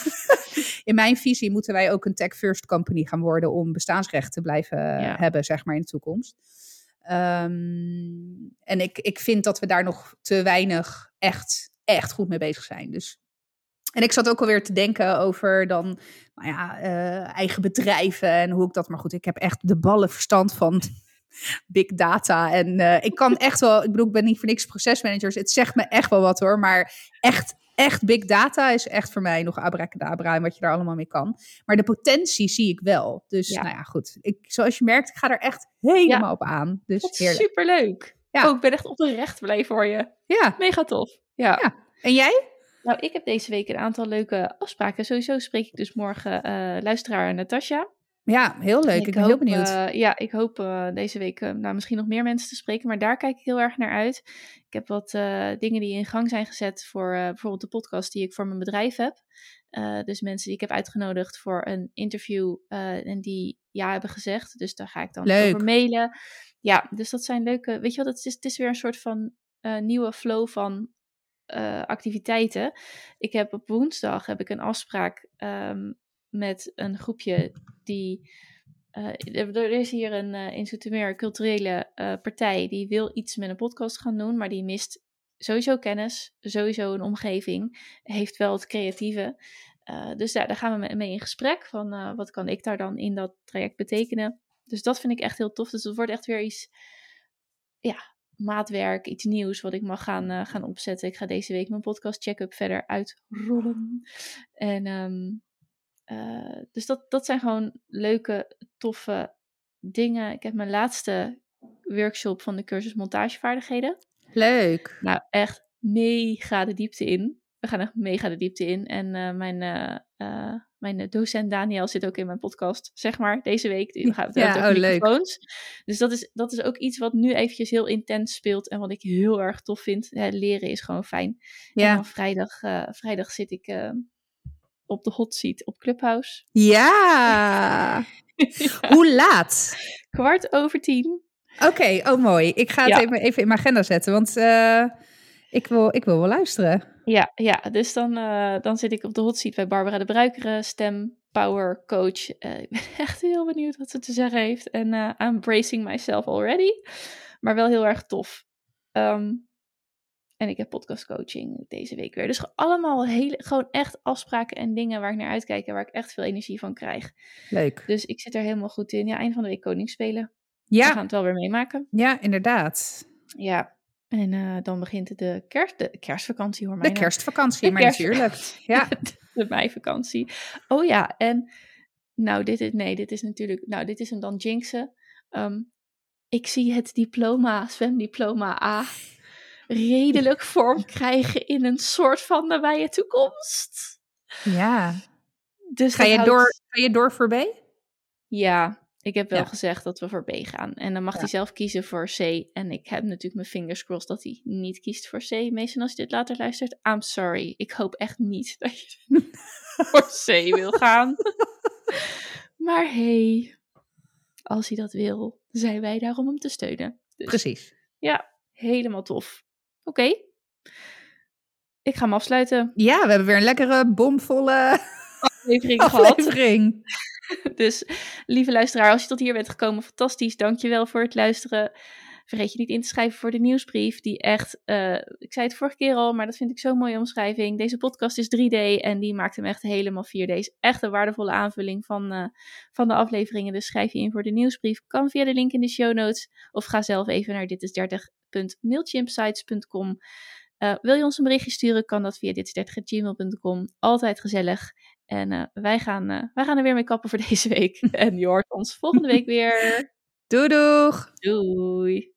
in mijn visie moeten wij ook een tech-first company gaan worden om bestaansrecht te blijven ja. hebben, zeg maar, in de toekomst. Um, en ik, ik vind dat we daar nog te weinig echt, echt goed mee bezig zijn. Dus en ik zat ook alweer te denken over dan, nou ja, uh, eigen bedrijven en hoe ik dat. Maar goed, ik heb echt de ballen verstand van big data. En uh, ik kan echt wel, ik bedoel, ik ben niet voor niks procesmanagers. Het zegt me echt wel wat hoor. Maar echt, echt big data is echt voor mij nog abracadabra en wat je daar allemaal mee kan. Maar de potentie zie ik wel. Dus ja. nou ja, goed. Ik, zoals je merkt, ik ga er echt helemaal ja. op aan. Dus superleuk. Ja. Oh, ik ben echt oprecht blij voor je. Ja. Mega tof. Ja. ja. En jij? Nou, ik heb deze week een aantal leuke afspraken. Sowieso spreek ik dus morgen uh, luisteraar Natasja. Ja, heel leuk. Ik, ik ben hoop, heel benieuwd. Uh, ja, ik hoop uh, deze week nou, misschien nog meer mensen te spreken, maar daar kijk ik heel erg naar uit. Ik heb wat dingen die in gang zijn gezet voor bijvoorbeeld de podcast die ik voor mijn bedrijf heb. dus mensen die ik heb uitgenodigd voor een interview en die ja hebben gezegd. Dus daar ga ik dan leuk. over mailen. Ja, dus dat zijn leuke. Weet je wat, het is, het is weer een soort van nieuwe flow van uh, activiteiten. Ik heb op woensdag heb ik een afspraak um, met een groepje die. Uh, er is hier een uh, in Zoetermeer culturele partij die wil iets met een podcast gaan doen, maar die mist sowieso kennis, sowieso een omgeving, heeft wel het creatieve. dus daar, daar gaan we mee in gesprek van wat kan ik daar dan in dat traject betekenen. Dus dat vind ik echt heel tof. Dus het wordt echt weer iets ja, maatwerk, iets nieuws wat ik mag gaan, uh, gaan opzetten. Ik ga deze week mijn podcast check-up verder uitrollen. En um, uh, dus dat, dat zijn gewoon leuke, toffe dingen. Ik heb mijn laatste workshop van de cursus montagevaardigheden. Leuk. Nou, echt mega de diepte in. We gaan echt mega de diepte in. En uh, mijn mijn docent Daniel zit ook in mijn podcast, zeg maar, deze week. Die gaat ja, over oh, microfoons. Dus dat is, dat is ook iets wat nu eventjes heel intens speelt en wat ik heel erg tof vind. Ja, leren is gewoon fijn. Ja. En vrijdag, uh, vrijdag zit ik uh, op de hot seat op Clubhouse. Ja! ja. Hoe laat? Kwart over tien. Oké, okay, oh mooi. Ik ga het even, even in mijn agenda zetten, want uh, ik, wil, ik wil wel luisteren. Ja, ja dus dan, uh, dan zit ik op de hot seat bij Barbara de Bruikere, stem, power, coach. Uh, ik ben echt heel benieuwd wat ze te zeggen heeft. En uh, I'm bracing myself already. Maar wel heel erg tof. Um, En ik heb podcast coaching deze week weer. Dus allemaal hele, gewoon echt afspraken en dingen waar ik naar uitkijk en waar ik echt veel energie van krijg. Leuk. Dus ik zit er helemaal goed in. Ja, eind van de week koning spelen. Ja. We gaan het wel weer meemaken. Ja, inderdaad. Ja. En uh, dan begint de, kerst, de kerstvakantie hoor. De kerstvakantie, de maar natuurlijk. Ja. de meivakantie. Oh ja, en nou, dit is, nee, dit is natuurlijk, nou, dit is hem dan jinxen. Um, ik zie het diploma, zwemdiploma A, redelijk vorm krijgen in een soort van nabije toekomst. Ja. Dus ga, je houdt... door, ga je door voor B? Ja, ik heb wel ja. gezegd dat we voor B gaan. En dan mag ja. hij zelf kiezen voor C. En ik heb natuurlijk mijn fingers crossed dat hij niet kiest voor C. Meestal als je dit later luistert, I'm sorry. Ik hoop echt niet dat je voor C wil gaan. maar hey, als hij dat wil, zijn wij daar om hem te steunen. Dus, Precies. Ja, helemaal tof. Oké. Okay. Ik ga hem afsluiten. Ja, we hebben weer een lekkere, bomvolle aflevering, aflevering. gehad. dus lieve luisteraar, als je tot hier bent gekomen, fantastisch. Dankjewel voor het luisteren. Vergeet je niet in te schrijven voor de nieuwsbrief, die echt, uh, ik zei het vorige keer al, maar dat vind ik zo'n mooie omschrijving. Deze podcast is 3D en die maakt hem echt helemaal 4D. Is echt een waardevolle aanvulling van, uh, van de afleveringen. Dus schrijf je in voor de nieuwsbrief. Kan via de link in de show notes of ga zelf even naar ditis30.mailchimpsites.com. Uh, wil je ons een berichtje sturen, kan dat via ditis30.gmail.com. Altijd gezellig. En wij, gaan, wij gaan er weer mee kappen voor deze week. en je hoort ons volgende week weer. Doei doeg! Doei!